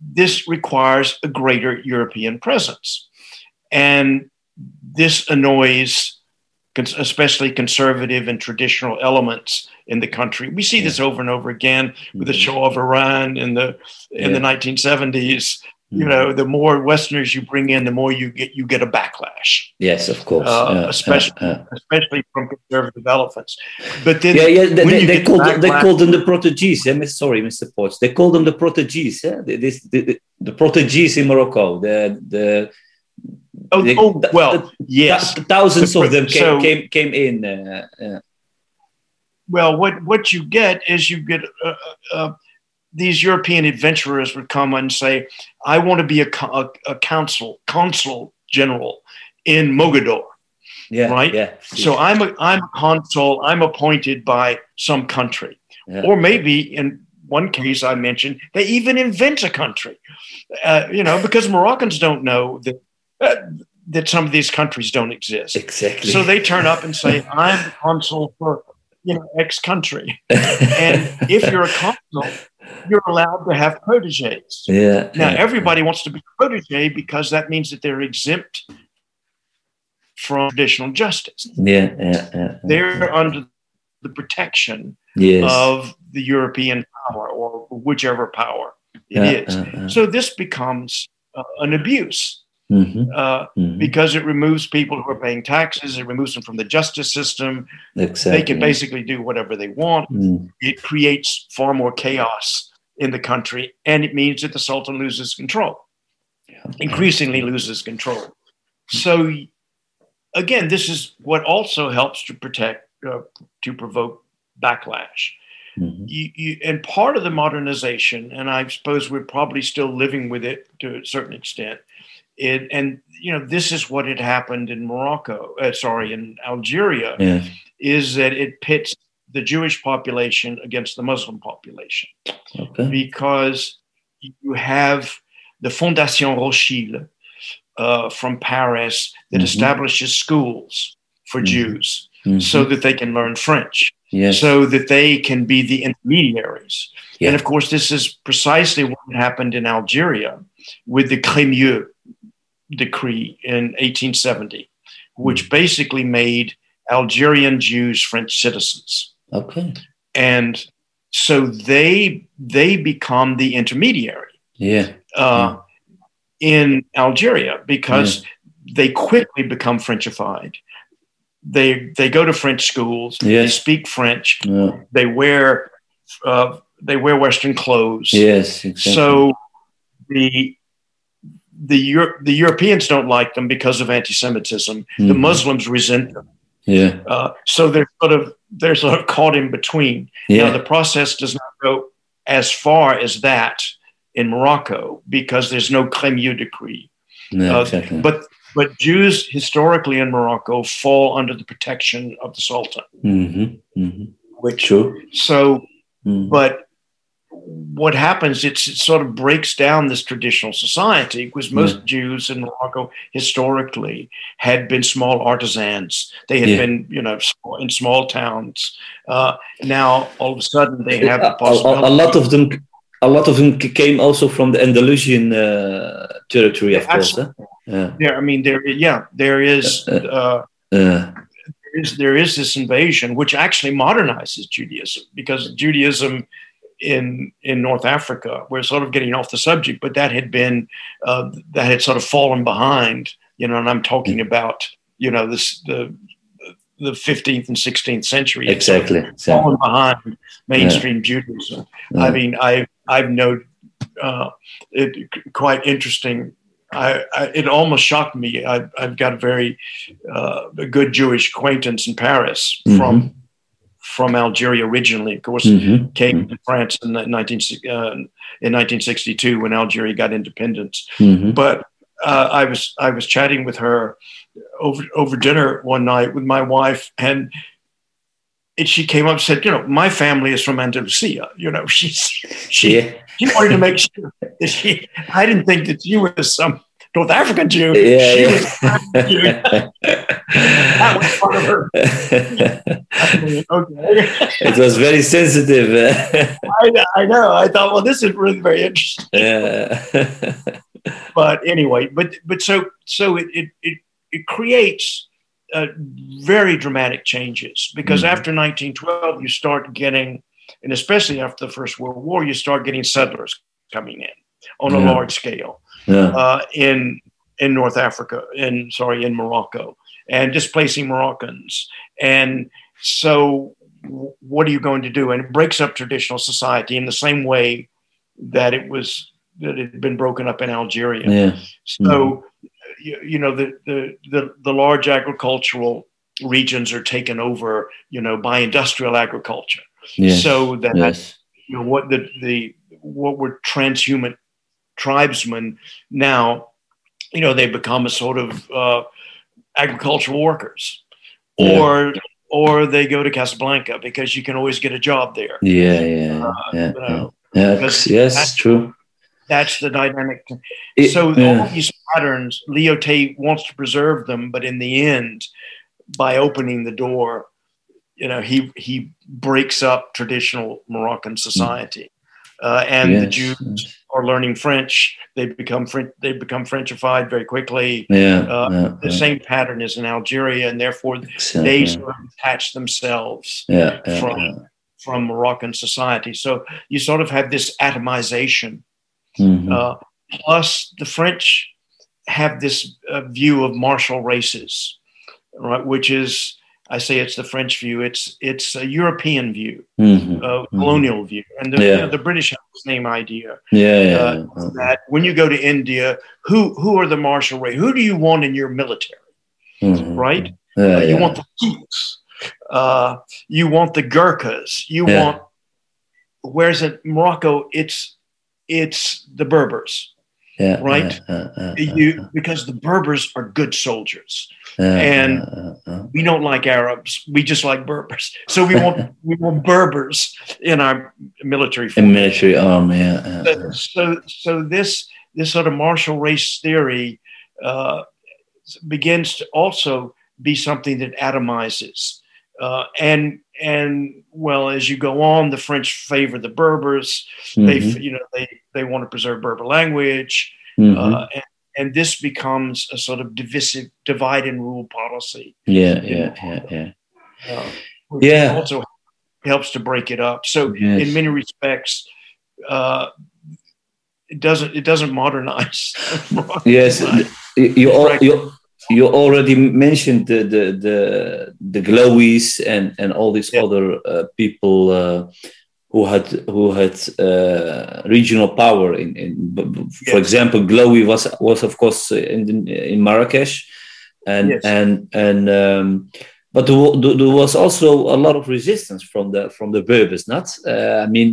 this requires a greater European presence, and this annoys especially conservative and traditional elements in the country. We see yeah. this over and over again with the mm-hmm. Shah of Iran in the in yeah. the 1970s. You mm-hmm. know, the more Westerners you bring in, the more you get you get a backlash. Yes, of course, uh, especially uh, uh. especially from conservative elements. But then, yeah, yeah, they, they, they called them, they called them the proteges. Yeah, sorry, Mr. Porch. They called them the proteges. Yeah, this the, the, the proteges in Morocco. The the Oh, oh well, yes. thousands of them came so, came, came in. Uh, uh, well, what what you get is you get uh, uh, these European adventurers would come and say, "I want to be a, a, a council consul general in Mogador." Yeah, right. Yeah. So I'm a I'm a consul. I'm appointed by some country, yeah. or maybe in one case I mentioned, they even invent a country. Uh, you know, because Moroccans don't know that uh, that some of these countries don't exist. Exactly. So they turn up and say, "I'm the consul for you know X country," and if you're a consul, you're allowed to have proteges. Yeah. Now everybody wants to be protege because that means that they're exempt from traditional justice. Yeah, yeah, yeah They're under the protection yes. of the European power or whichever power it is. So this becomes uh, an abuse. Mm-hmm. Uh, mm-hmm. because it removes people who are paying taxes, it removes them from the justice system. Exactly. They can basically do whatever they want. Mm. It creates far more chaos in the country, and it means that the Sultan loses control, yeah. increasingly loses control. So, again, this is what also helps to protect, uh, to provoke backlash. mm-hmm. you, you, and part of the modernization, and I suppose we're probably still living with it to a certain extent. It, and you know this is what had happened in Morocco. Uh, sorry, in Algeria, yeah. is that it pits the Jewish population against the Muslim population okay. because you have the Fondation Rothschild uh, from Paris that mm-hmm. establishes schools for mm-hmm. Jews mm-hmm. so that they can learn French, yes. so that they can be the intermediaries. Yeah. And of course, this is precisely what happened in Algeria with the Crémieux decree in 1870, which mm-hmm. basically made Algerian Jews French citizens. Okay. And so they they become the intermediary. Yeah. Uh, in Algeria because yeah. they quickly become Frenchified. They they go to French schools. Yes. They speak French. Yeah. They wear uh, they wear Western clothes. Yes. Exactly. So the the Euro- the Europeans don't like them because of anti-Semitism. Mm-hmm. The Muslims resent them. Yeah. Uh, so they're sort of they're sort of caught in between. Yeah. Now the process does not go as far as that in Morocco because there's no Crémieux decree. No, uh, exactly. But but Jews historically in Morocco fall under the protection of the Sultan. Mm-hmm. Mm-hmm. Which True. so, mm-hmm. but what happens it's, it sort of breaks down this traditional society because most yeah. jews in morocco historically had been small artisans they had yeah. been you know in small towns uh, now all of a sudden they have. A, a, lot of them a lot of them came also from the andalusian uh, territory of course huh? yeah. yeah i mean there yeah there is uh, there is there is this invasion which actually modernizes judaism because judaism in in North Africa. We're sort of getting off the subject, but that had been uh, that had sort of fallen behind. You know, and I'm talking about you know this the the 15th and 16th century. Exactly. Fallen behind mainstream yeah. Judaism. Yeah. I mean, I I've known uh, it quite interesting. I, I, it almost shocked me. I, have got a very uh, good Jewish acquaintance in Paris mm-hmm. from from Algeria originally. Of course, mm-hmm. came mm-hmm. to France in, 19, uh, in 1962 when Algeria got independence. Mm-hmm. But uh, I was I was chatting with her over over dinner one night with my wife, and it, she came up and said, "You know, my family is from Andalusia. You know, (laughs) she's she yeah. she wanted to make sure that she. I didn't think that she was some North African Jew. Yeah, she yeah. was Jew. (laughs) that was part of her. (laughs) okay. It was very sensitive. (laughs) I, I, know. I thought, well, this is really very interesting. Yeah. but anyway, but but so so it it it, it creates uh, very dramatic changes because mm-hmm. after 1912 you start getting, and especially after the First World War, you start getting settlers coming in on a large scale yeah. uh, in in North Africa, in sorry, in Morocco, and displacing Moroccans. And so, what are you going to do? And it breaks up traditional society in the same way that it was that it had been broken up in Algeria. Yeah. So, mm-hmm. you, you, know, the, the the the large agricultural regions are taken over, you know, by industrial agriculture. Yes. So that yes. you know what the the what were transhumant tribesmen now, you know, they become a sort of uh, agricultural workers, or yeah. or they go to Casablanca because you can always get a job there. Yeah, yeah, uh, yeah, you know, yeah. Yes, yes, true. That's the dynamic. It, so yeah. all these patterns, Lyautey wants to preserve them, but in the end, by opening the door, you know, he he breaks up traditional Moroccan society. Uh, and yes. the Jews are learning French. They become French. They become Frenchified very quickly. Yeah, uh, yeah the yeah. same pattern is in Algeria, and therefore exactly. they sort of detach themselves yeah, from from Moroccan society. So you sort of have this atomization. Mm-hmm. Uh, plus, the French have this uh, view of martial races, right, which is I say it's the French view. It's it's a European view, mm-hmm. a colonial mm-hmm. view, and the, yeah. you know, the British have the same idea. Yeah, yeah, uh, yeah, That when you go to India, who who are the martial race? Who do you want in your military? Mm-hmm. Right? Uh, you want the Sikhs. Uh, you want the Gurkhas. You want whereas in Morocco, it's it's the Berbers, yeah, right? uh, uh, uh, You because the Berbers are good soldiers. uh, and- uh, uh, uh. We don't like Arabs. We just like Berbers. So we want (laughs) we want Berbers in our military force. military arm, yeah. uh, So, so so this this sort of martial race theory uh, begins to also be something that atomizes. Uh, and and well, as you go on, the French favor the Berbers. They mhm, you know they they want to preserve Berber language, mhm. uh, and, and this becomes a sort of divisive divide and rule policy. yeah, yeah, yeah, yeah. Uh, Yeah. also helps to break it up. So Yes. in many respects, uh, it doesn't it doesn't modernize. (laughs) Yes, you you, al- you you already mentioned the the the, the Glowies and and all these Yeah. other uh, people uh, who had who had uh, regional power in, in for Yes. example Glowy was was of course in in Marrakesh and Yes. and and um, but there, was also a lot of resistance from the from the Berbers not uh, I mean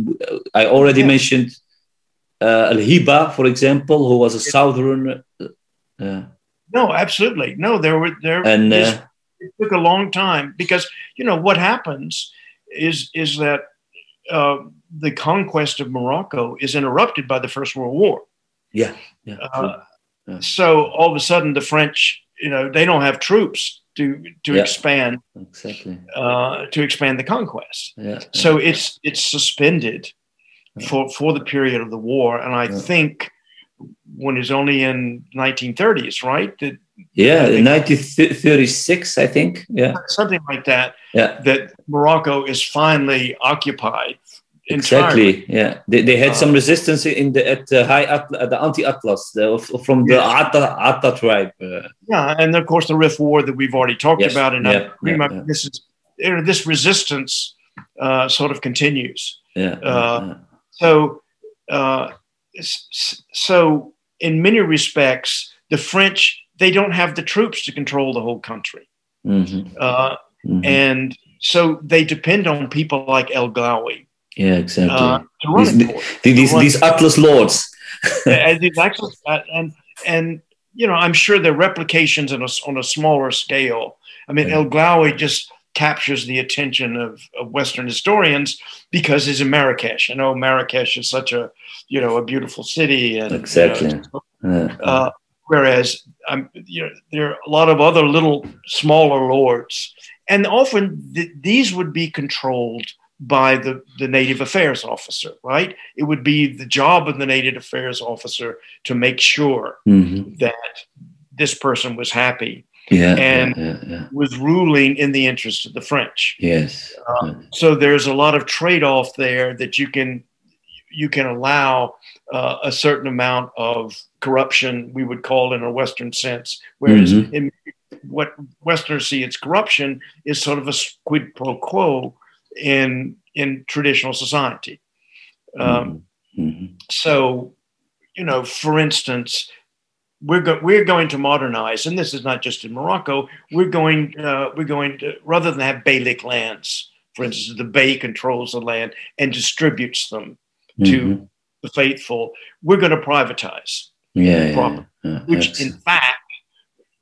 I already Yeah. mentioned uh, Al Hiba for example who was a Yeah. southern uh, no, absolutely no. There were there. and this- uh, it took a long time because you know what happens is is that uh, the conquest of Morocco is interrupted by the First World War. yeah, yeah, Uh, Yeah. So all of a sudden, the French, you know, they don't have troops to to Yeah. expand exactly. uh, to expand the conquest. Yeah. So it's it's suspended for for the period of the war, and I think when it's only in 1930s, right? That yeah, I think- 1936, I think. Yeah, something like that. yeah, That Morocco is finally occupied. entirely. exactly. Yeah, they, they had Uh, some resistance in the at the high at the anti-Atlas the, from the Yes. Atta Atta tribe. Uh, Yeah, and of course the Rif War that we've already talked Yes, about, and yeah, yeah, yeah. this is this resistance uh, sort of continues. yeah, Uh, yeah, So, uh, s- s- so in many respects, the French they don't have the troops to control the whole country, Mhm, uh, mhm. and so they depend on people like El Glawi yeah, exactly. uh, to run These- them. these these Atlas lords. (laughs) and these and and you know, I'm sure there are replications on a on a smaller scale. I mean. El Glawi just captures the attention of, of Western historians because he's in Marrakesh. I know Marrakesh is such a you know a beautiful city, and you know, Exactly. Yeah, uh, whereas um, you know, there are a lot of other little smaller lords, and often th- these would be controlled by the, the native affairs officer, right? It would be the job of the native affairs officer to make sure mhm. that this person was happy, yeah, And- yeah, yeah, was ruling in the interest of the French. yes, Uh, So there's a lot of trade-off there that you can you can allow uh, a certain amount of corruption we would call in a Western sense, whereas Mhm. in what Westerners see as corruption is sort of a quid pro quo in in traditional society. Um, Mhm, mhm. so, you know, for instance, we're go- we're going to modernize, and this is not just in Morocco. We're going uh, we're going to rather than have beylik lands, for instance, the bey controls the land and distributes them to Mhm. the faithful. We're going to privatize, yeah, yeah, yeah, which that's- in fact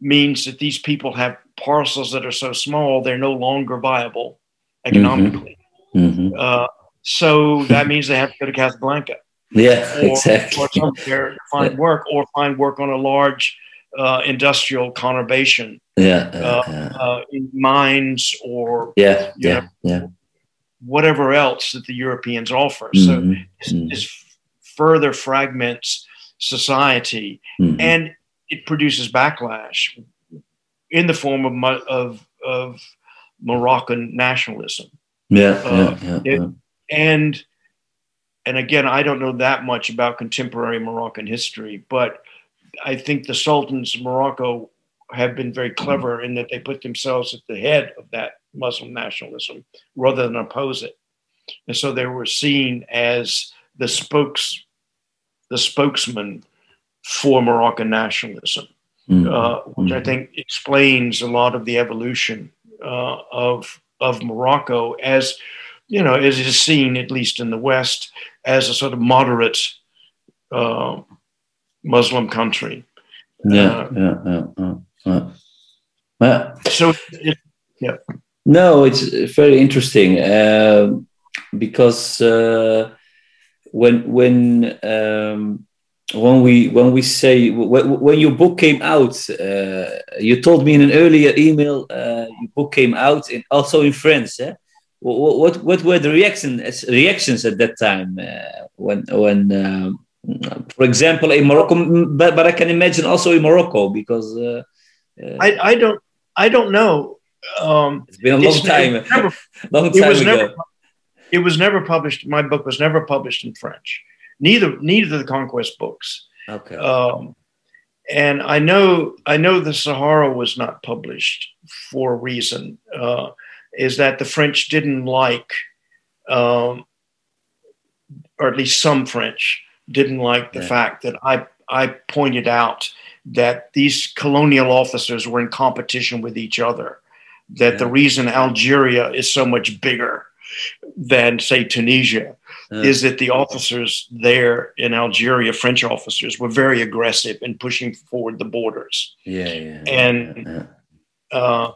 means that these people have parcels that are so small they're no longer viable economically. mhm. Uh, so that means they have to go to Casablanca. Yeah, or, (laughs) exactly. or find work or find work on a large uh, industrial conurbation yeah, uh, uh, uh, uh, in mines or yeah, yeah, yeah. whatever else that the Europeans offer. So Mhm, this, mhm, this further fragments society mhm. and it produces backlash in the form of of, of Moroccan nationalism. yeah, uh, yeah, yeah, it- yeah. and and again i don't know that much about contemporary moroccan history but i think the sultans of morocco have been very clever in that they put themselves at the head of that muslim nationalism rather than oppose it and so they were seen as the spokes the spokesman for moroccan nationalism Mhm, uh, which I Mhm. think explains a lot of the evolution uh, of of Morocco as you know, it is seen, at least in the West, as a sort of moderate uh, Muslim country. Yeah, uh, yeah, yeah, yeah. yeah. So, it, yeah. No, it's very interesting uh, because uh, when when um, when we when we say when, when your book came out, uh, you told me in an earlier email uh, your book came out in, also in France. Eh? What, what what were the reactions reactions at that time uh, when when um, for example in Morocco, but, but I can imagine also in Morocco because uh, uh, I I don't I don't know. Um, it's been a long time. Never, (laughs) long time it was ago. Never, it was never published. My book was never published in French neither neither of the conquest books. Okay. Um, and I know I know the Sahara was not published for a reason. Uh, is that the French didn't like, um, or at least some French didn't like the yeah. fact that I I pointed out that these colonial officers were in competition with each other. That yeah. the reason Algeria is so much bigger than say Tunisia is that the officers there in Algeria, French officers, were very aggressive in pushing forward the borders. Yeah, and. Uh,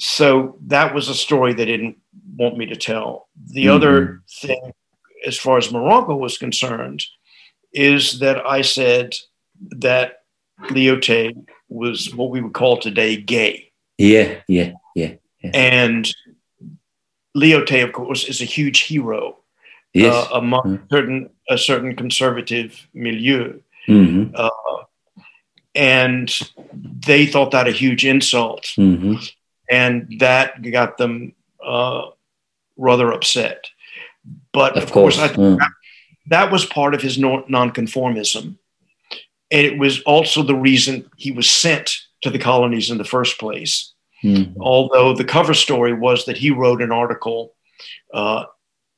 so that was a story they didn't want me to tell. The mm-hmm. other thing, as far as Morocco was concerned, is that I said that Lyautey was what we would call today gay. Yeah, yeah, yeah. yeah. And Lyautey, of course, is a huge hero yes. uh, among mm-hmm. certain a certain conservative milieu, mm-hmm. uh, and they thought that a huge insult, mm-hmm. And that got them uh, rather upset. But of, of course, course I, mm. that, that was part of his nonconformism, and it was also the reason he was sent to the colonies in the first place. Mm-hmm. Although the cover story was that he wrote an article uh,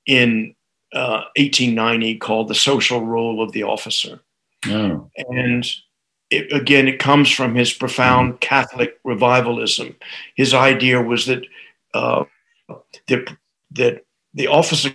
in 1890 uh, called The Social Role of the Officer. Oh. And it, again, it comes from his profound Catholic revivalism. His idea was that uh, that, that the officer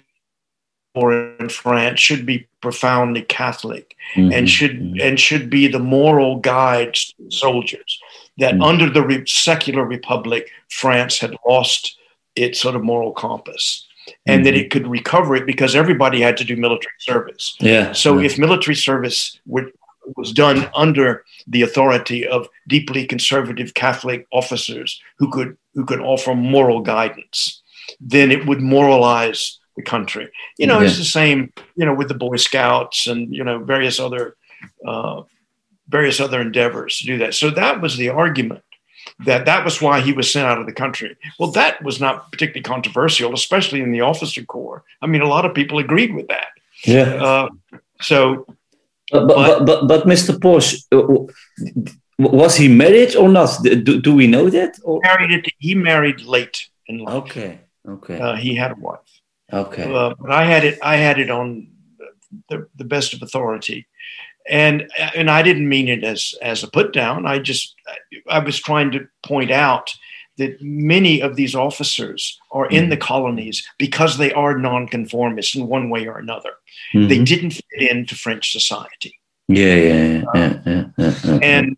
in France should be profoundly Catholic mm-hmm. and should and should be the moral guides to soldiers. That mm-hmm. under the re- secular republic, France had lost its sort of moral compass and mm-hmm. that it could recover it because everybody had to do military service. Yeah. So yeah. if military service would, was done under the authority of deeply conservative Catholic officers who could who could offer moral guidance, then it would moralize the country. You know, yeah. it's the same. You know, with the Boy Scouts and you know various other uh, various other endeavors to do that. So that was the argument that that was why he was sent out of the country. Well, that was not particularly controversial, especially in the officer corps. I mean, a lot of people agreed with that. Yeah. Uh, so, but but, but but Mr. Porch, uh, was he married or not? Do, do we know that? Or? Married it. He married late in life. Okay. Okay. Uh, he had a wife. Okay. Uh, but I had it. I had it on the, the best of authority and and I didn't mean it as as a put down. I just I was trying to point out that many of these officers are in mm-hmm. the colonies because they are nonconformists in one way or another. Mm-hmm. They didn't fit into French society. Yeah, yeah, yeah, yeah, yeah, yeah and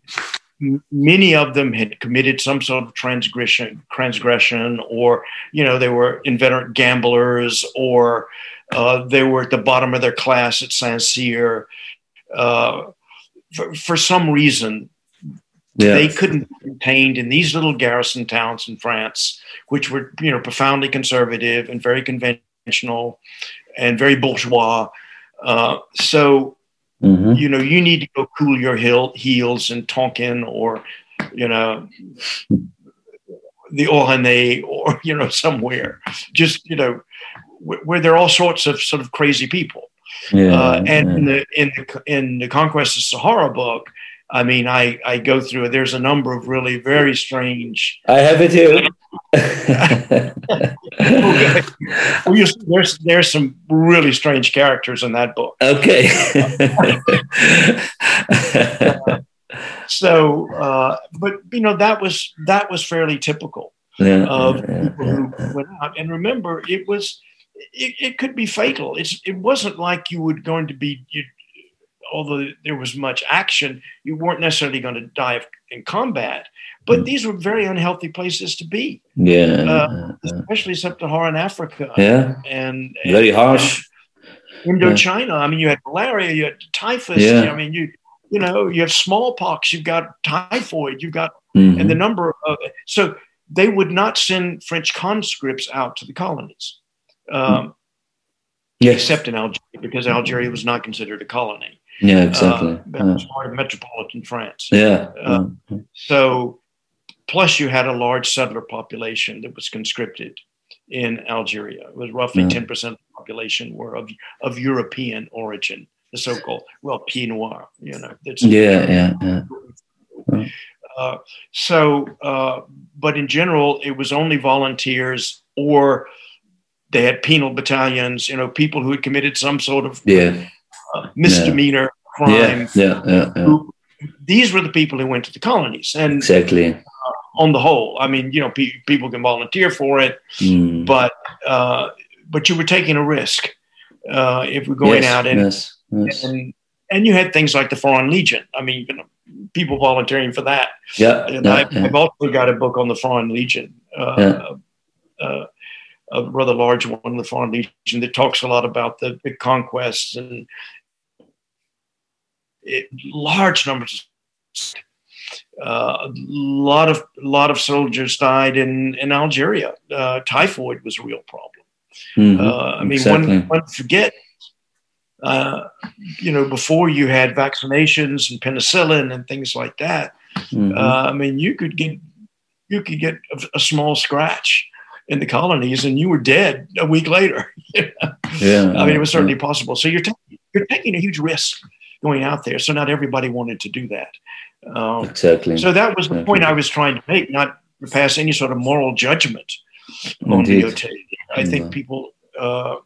many of them had committed some sort of transgression, transgression, or you know they were inveterate gamblers, or uh, they were at the bottom of their class at Saint Cyr uh, for, for, some reason, yeah. they couldn't be contained in these little garrison towns in France, which were you know profoundly conservative and very conventional and very bourgeois. Uh, so mm-hmm. you know you need to go cool your heel, heels in Tonkin or you know the Ornay or (laughs) you know somewhere just you know where there are all sorts of sort of crazy people yeah, uh, and yeah. in the in the in the Conquest of Sahara book, I mean, I I go through it. There's a number of really very strange. I have it here. (laughs) okay. well, you, there's there's some really strange characters in that book. Okay. uh, (laughs) so, uh, but you know that was that was fairly typical. yeah, of yeah, people who went out. And remember, it was it, it, could be fatal. It's it wasn't like you were going to be you, although there was much action, you weren't necessarily going to die in combat. But mm. these were very unhealthy places to be. Yeah, uh, especially sub-Saharan Africa. Yeah, and, and very harsh. Indochina. Yeah. I mean, you had malaria, you had typhus. Yeah. I mean, you you know, you have smallpox, you've got typhoid, you've got, mm-hmm. and the number of so they would not send French conscripts out to the colonies. Um, yes. except in Algeria, because Algeria was not considered a colony. Yeah, exactly. Uh, part of metropolitan France. Yeah. Uh, mm-hmm. So, plus you had a large settler population that was conscripted in Algeria. It was roughly ten percent of the population were of of European origin, the so-called well Pied Noir. You know. yeah, yeah, yeah. Uh, so, uh, but in general, it was only volunteers or they had penal battalions, you know, people who had committed some sort of yeah. Uh, misdemeanor yeah. crime. Yeah, yeah, yeah, who, these were the people who went to the colonies. And exactly. Uh, on the whole, I mean, you know, pe- people can volunteer for it, mm. but uh, but you were taking a risk uh, if we're going yes, out and, yes, yes. and and you had things like the Foreign Legion. I mean, you know, people volunteering for that. Yeah, and I, have also got a book on the Foreign Legion. Uh, uh, a rather large one, the Foreign Legion, that talks a lot about the big conquests and it, large numbers. Uh, a lot of a lot of soldiers died in in Algeria. Uh, typhoid was a real problem. Mm-hmm. Uh, I mean, exactly. one, one forget. Uh, you know, before you had vaccinations and penicillin and things like that. Mm-hmm. Uh, I mean, you could get you could get a, a small scratch in the colonies and you were dead a week later. (laughs) yeah. I mean, it was certainly yeah. possible. So you're, taking you're taking a huge risk going out there. So not everybody wanted to do that. Um, exactly. So that was the exactly. point I was trying to make, not pass any sort of moral judgment on Lyautey. I think mm-hmm. people uh,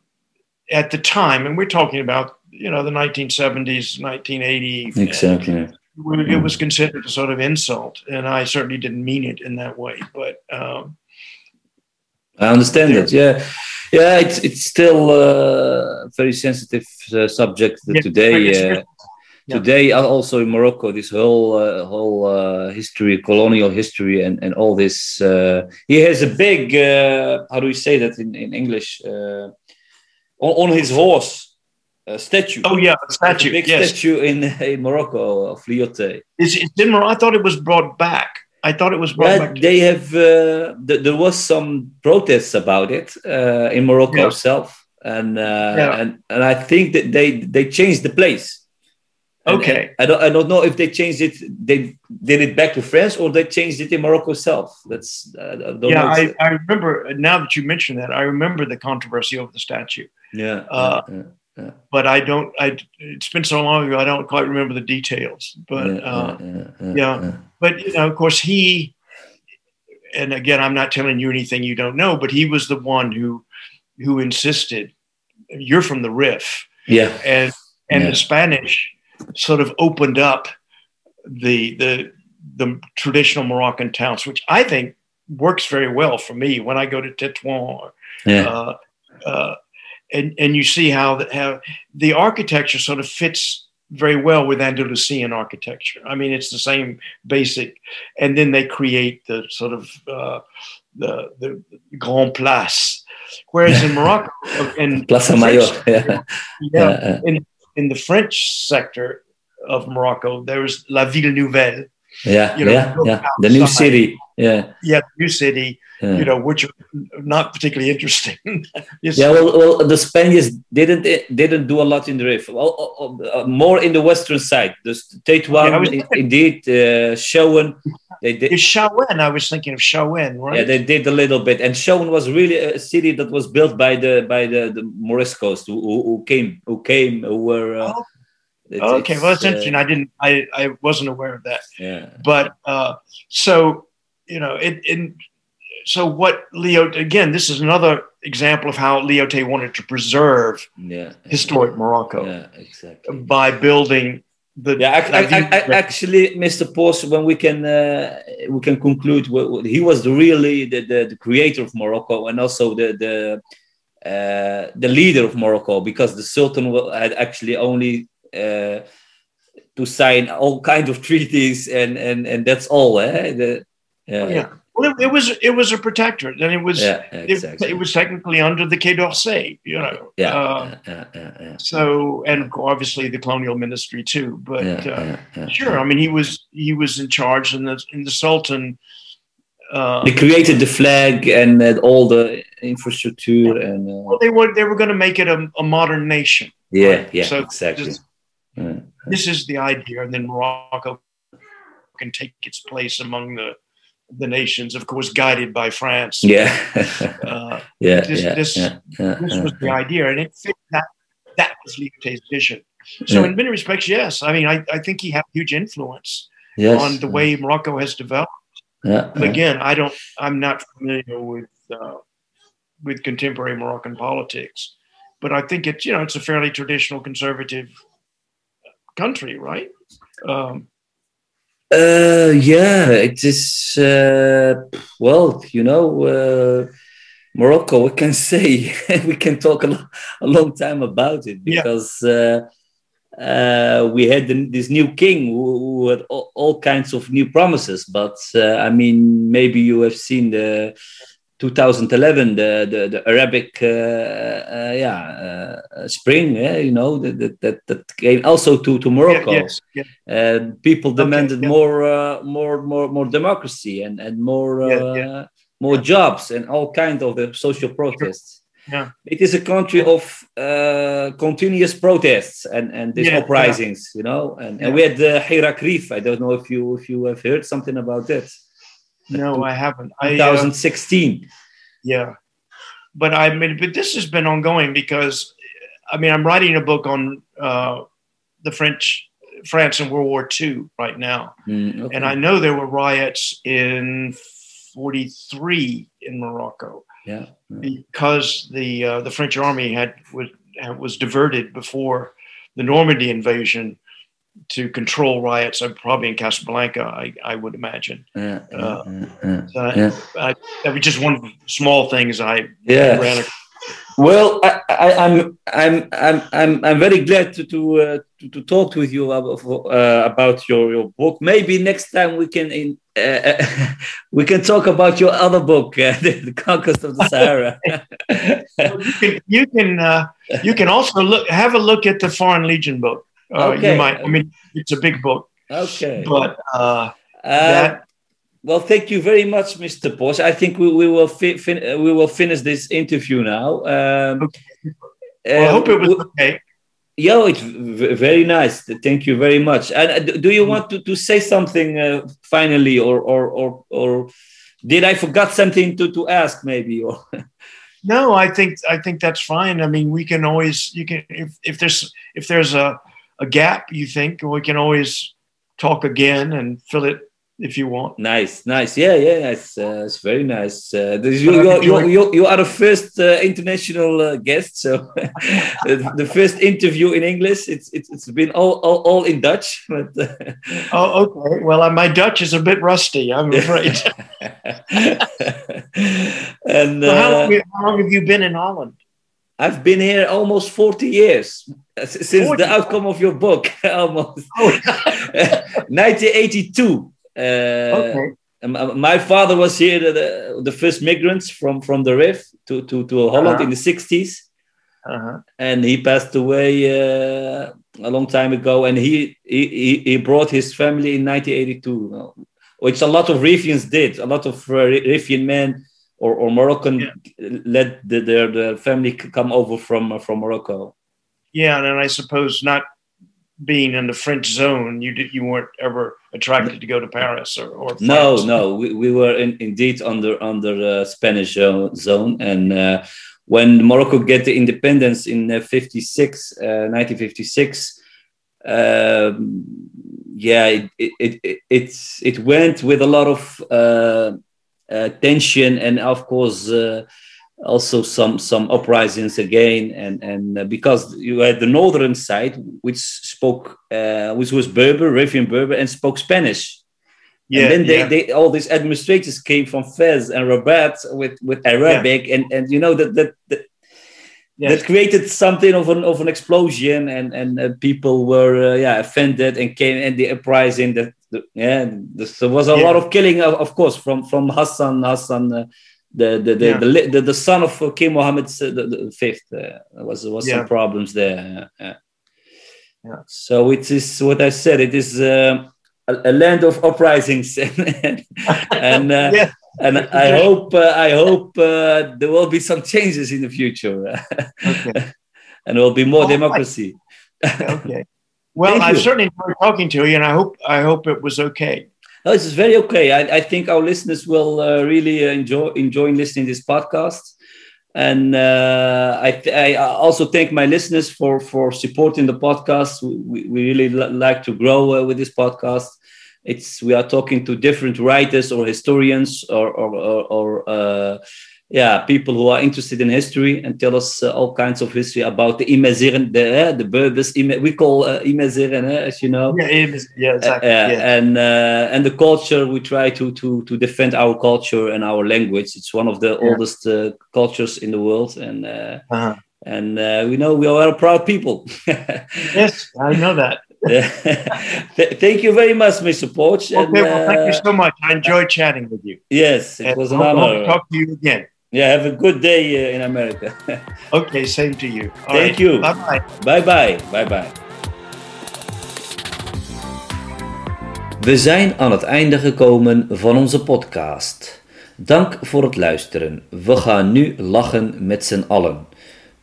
at the time, and we're talking about, you know, the 1970s, 1980. Exactly. It was considered a sort of insult, and I certainly didn't mean it in that way. But um, I understand it. Yeah, yeah. It's it's still a very sensitive uh, subject yeah, today. Uh, yeah. Today, uh, also in Morocco, this whole uh, whole uh, history, colonial history, and and all this. Uh, he has a big. how do we say that in in English? on, on his horse. statue. Oh yeah, a statue. A big yes. statue in, (laughs) in Morocco of. It's, it's in Morocco. I thought it was brought back. I thought it was brought yeah, They have. Uh, th- there was some protests about it uh, in Morocco yeah. itself, and uh, yeah. and and I think that they they changed the place. Okay. I don't I don't know if they changed it. They did it back to France or they changed it in Morocco itself. That's uh, I yeah. I, I remember now that you mentioned that. I remember the controversy over the statue. Yeah. Uh, yeah yeah. But I don't. I it's been so long ago. I don't quite remember the details. But yeah, uh, yeah, yeah, But you know, of course, he. And again, I'm not telling you anything you don't know. But he was the one who, who insisted. You're from the Rif. Yeah. And and the Spanish sort of opened up the the the traditional Moroccan towns, which I think works very well for me when I go to Tetouan. Yeah. Uh, uh, and and you see how the, how the architecture sort of fits very well with Andalusian architecture. I mean, it's the same basic, and then they create the sort of uh, the the Grand Place. Whereas in (laughs) Morocco, in Plaza Mayor, yeah. yeah, in in the French sector of Morocco, there was La Ville Nouvelle. Yeah, you know, yeah, yeah. The new city. Yeah, yeah, new city yeah. you know, which are not particularly interesting. (laughs) yeah, well, well, the Spaniards didn't didn't do a lot in the Rif. Well, uh, uh, more in the western side. The Tetuan, yeah, indeed, uh. They did. Chaouen, I was thinking of Chaouen, right? Yeah, they did a little bit, and Chaouen was really a city that was built by the by the, the Moriscos who, who came who came who were. Uh, oh. It's, okay, well, that's uh, interesting. I didn't, I, I wasn't aware of that. Yeah. But uh, so you know, it, in so what Leo again, this is another example of how Lyautey wanted to preserve yeah, historic Morocco yeah, exactly. by building the yeah, I, I, I, actually, Mr. Porch, when we can uh, we can conclude, he was the really the, the, the, creator of Morocco and also the the uh, the leader of Morocco because the Sultan had actually only uh, to sign all kinds of (laughs) treaties and and and that's all. Eh? The, oh, yeah. Well, it, it, was it was a protectorate, and it was yeah, exactly. it, it, was technically under the Quai d'Orsay, you know. Yeah, uh, yeah, yeah, So, and obviously the colonial ministry too. But uh, sure, I mean, he was he was in charge, and the and the Sultan. Uh, they created the flag and all the infrastructure, and uh, well, they were they were going to make it a, a modern nation. Yeah, right? yeah, so exactly. This, this is the idea, and then Morocco can take its place among the the nations, of course, guided by France. Yeah, uh, (laughs) yeah, this, yeah, this, yeah, yeah, this was the idea, and it fit that. That was Lyautey's vision. So, in many respects, yes. I mean, I, I think he had huge influence yes. on the way Morocco has developed. Yeah, again, I don't. I'm not familiar with uh, with contemporary Moroccan politics, but I think it's you know it's a fairly traditional conservative country, right? Um, uh, yeah, it is. Uh, well, you know, uh, Morocco. We can (laughs) say we can talk a, lo- a, long time about it because yeah. uh, uh, we had the, this new king who, who had all, all, kinds of new promises. But uh, I mean, maybe you have seen the 2011 the the, the Arabic uh, uh, yeah uh, spring yeah, you know that, that that came also to to Morocco. yeah, yes, yeah. people demanded okay, more uh, more more more democracy and and more uh, more jobs and all kinds of the social protests. Yeah. it is a country of uh, continuous protests and and these uprisings you know and, and we had the Hirak Rif I don't know if you if you have heard something about that no, I haven't. 2016. Uh, yeah, but I mean, but this has been ongoing because, I mean, I'm writing a book on uh, the French, France in World War II right now, mm, okay. and I know there were riots in '43 in Morocco. Yeah, yeah. because the uh, the French army had was was diverted before the Normandy invasion to control riots, uh, probably in Casablanca, I, I would imagine. Yeah, uh, yeah, yeah, I, that was just one small thing as I yeah. ran. Well, I, am I'm, I'm I'm I'm I'm very glad to to uh, to, to, talk with you about, uh, about your, your book. Maybe next time we can in, uh, (laughs) we can talk about your other book, uh, (laughs) the, the, Conquest of the (laughs) Sahara. you can you can, you can also look have a look at the Foreign Legion book. Uh, okay. You might. I mean, it's a big book. Okay. But uh, that, well, thank you very much, Mr. Porch. I think we, we will fi- fin- we will finish this interview now. Um, okay. Well, I hope it was okay. Yeah, it's very nice. Thank you very much. And uh, do you want to, to say something uh, finally, or, or or or did I forgot something to, to ask maybe? Or no, I think I think that's fine. I mean, we can always you can if, if there's if there's a a gap, you think we can always talk again and fill it if you want. Nice, nice. Yeah, yeah, it's, uh, it's very nice. Uh, you, you, you, you, are the first uh, international uh, guest, so (laughs) the first interview in English. It's it's, it's been all, all, all in Dutch. (laughs) But, oh, okay. Well, uh, my Dutch is a bit rusty, I'm (laughs) afraid. and so how, long, uh, how long have you been in Holland? I've been here almost 40 years since 40. the outcome of your book, (laughs) almost. (laughs) Oh. (laughs) 1982. Uh, okay. My father was here, the, the first migrants from, from the Rif to, to, to Holland uh-huh. in the 60s. Uh-huh. And he passed away uh, a long time ago. And he, he, he brought his family in 1982, which a lot of Rifians did. A lot of uh, Rifian men or, or Moroccan yeah. let the, their the family come over from from Morocco. Yeah, and I suppose not being in the French zone, you did you weren't ever attracted to go to Paris or, or no, no, we, we were in, indeed under under the Spanish zone, and uh, when Morocco get the independence in uh, 56, uh, 1956. Um, yeah, it, it, it, it, it went with a lot of uh, uh, tension and of course uh, also some some uprisings again, and and uh, because you had the northern side which spoke uh, which was Berber, Rifian Berber, and spoke Spanish. Yeah, and then they, yeah. they all these administrators came from Fez and Rabat with with Arabic, yeah. and and you know that that. that Yes. that created something of an of an explosion and and uh, people were uh, yeah offended and came and the uprising that the, yeah there was a yeah. lot of killing of, of course from from Hassan Hassan uh, the the the, yeah. the, the, the son of King Mohammed uh, the, the fifth uh, was was yeah. some problems there. Yeah. yeah. So it is what I said. It is uh, a, a, land of uprisings, (laughs) and and, uh, (laughs) and I hope uh, I hope uh, there will be some changes in the future, (laughs) okay. and there will be more oh, democracy. okay. Well, I certainly enjoyed talking to you, and I hope I hope it was okay. No, this is very okay. I, I think our listeners will uh, really enjoy enjoying listening to this podcast. And uh, I, I, also thank my listeners for, for supporting the podcast. We, we really like to grow uh, with this podcast. It's we are talking to different writers or historians or or, or, or uh, yeah, people who are interested in history and tell us uh, all kinds of history about the Imaziren, the uh, the Berbers. we call uh, Imaziren, uh, as you know. Yeah, yeah, exactly. Uh, yeah. And uh, and the culture, we try to to to defend our culture and our language. It's one of the yeah. oldest uh, cultures in the world, and uh-huh. and we know we are proud people. (laughs) yes, I know that. (laughs) thank you very much, Mr. Porch. Okay, and, well, thank you so much. I enjoyed chatting with you. Yes, it and was an honor. Talk to you again. Yeah, have a good day uh, in America. (laughs) okay, same to you. All Thank right. you. Bye bye. Bye bye. Bye bye. We zijn aan het einde gekomen van onze podcast. Dank voor het luisteren. We gaan nu lachen met z'n allen.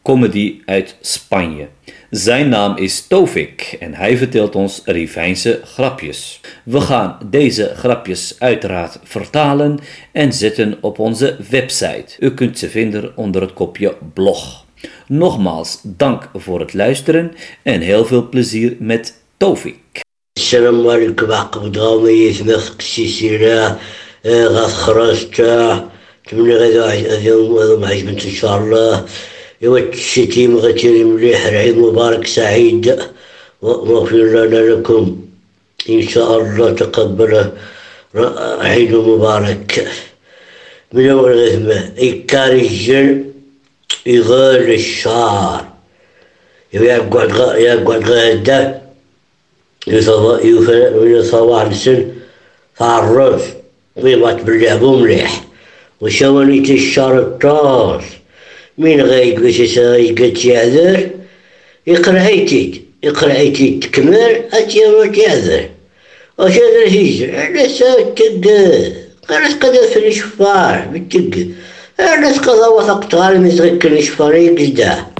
Comedy uit Spanje. Zijn naam is Tovik en hij vertelt ons Rivijnse grapjes. We gaan deze grapjes uiteraard vertalen en zetten op onze website. U kunt ze vinden onder het kopje blog. Nogmaals dank voor het luisteren en heel veel plezier met Tovik. السلام عليكم عقب ضامي ثمخ سيسيرا غاث خرجتا تمني غدا اليوم عجبت ان شاء الله الشتيم غتير مليح العيد مبارك سعيد. واغفر لنا لكم إن شاء الله تقبل عيد مبارك. من أول غثمة إكار الجن يغال الشعر يقعد يقعد غدا يصبح السن فعرف ويبات باللعب مليح وشوانيت الشعر الطاس. من غايب باش يقد يعذر؟ يقرعيتيد يقرعيتيد تكمل أتي روت يعذر. واش هذا الهجر على ساكد قرأت قدر في الشفار بالتق على قضى وثق طالب يترك الشفار يقزداه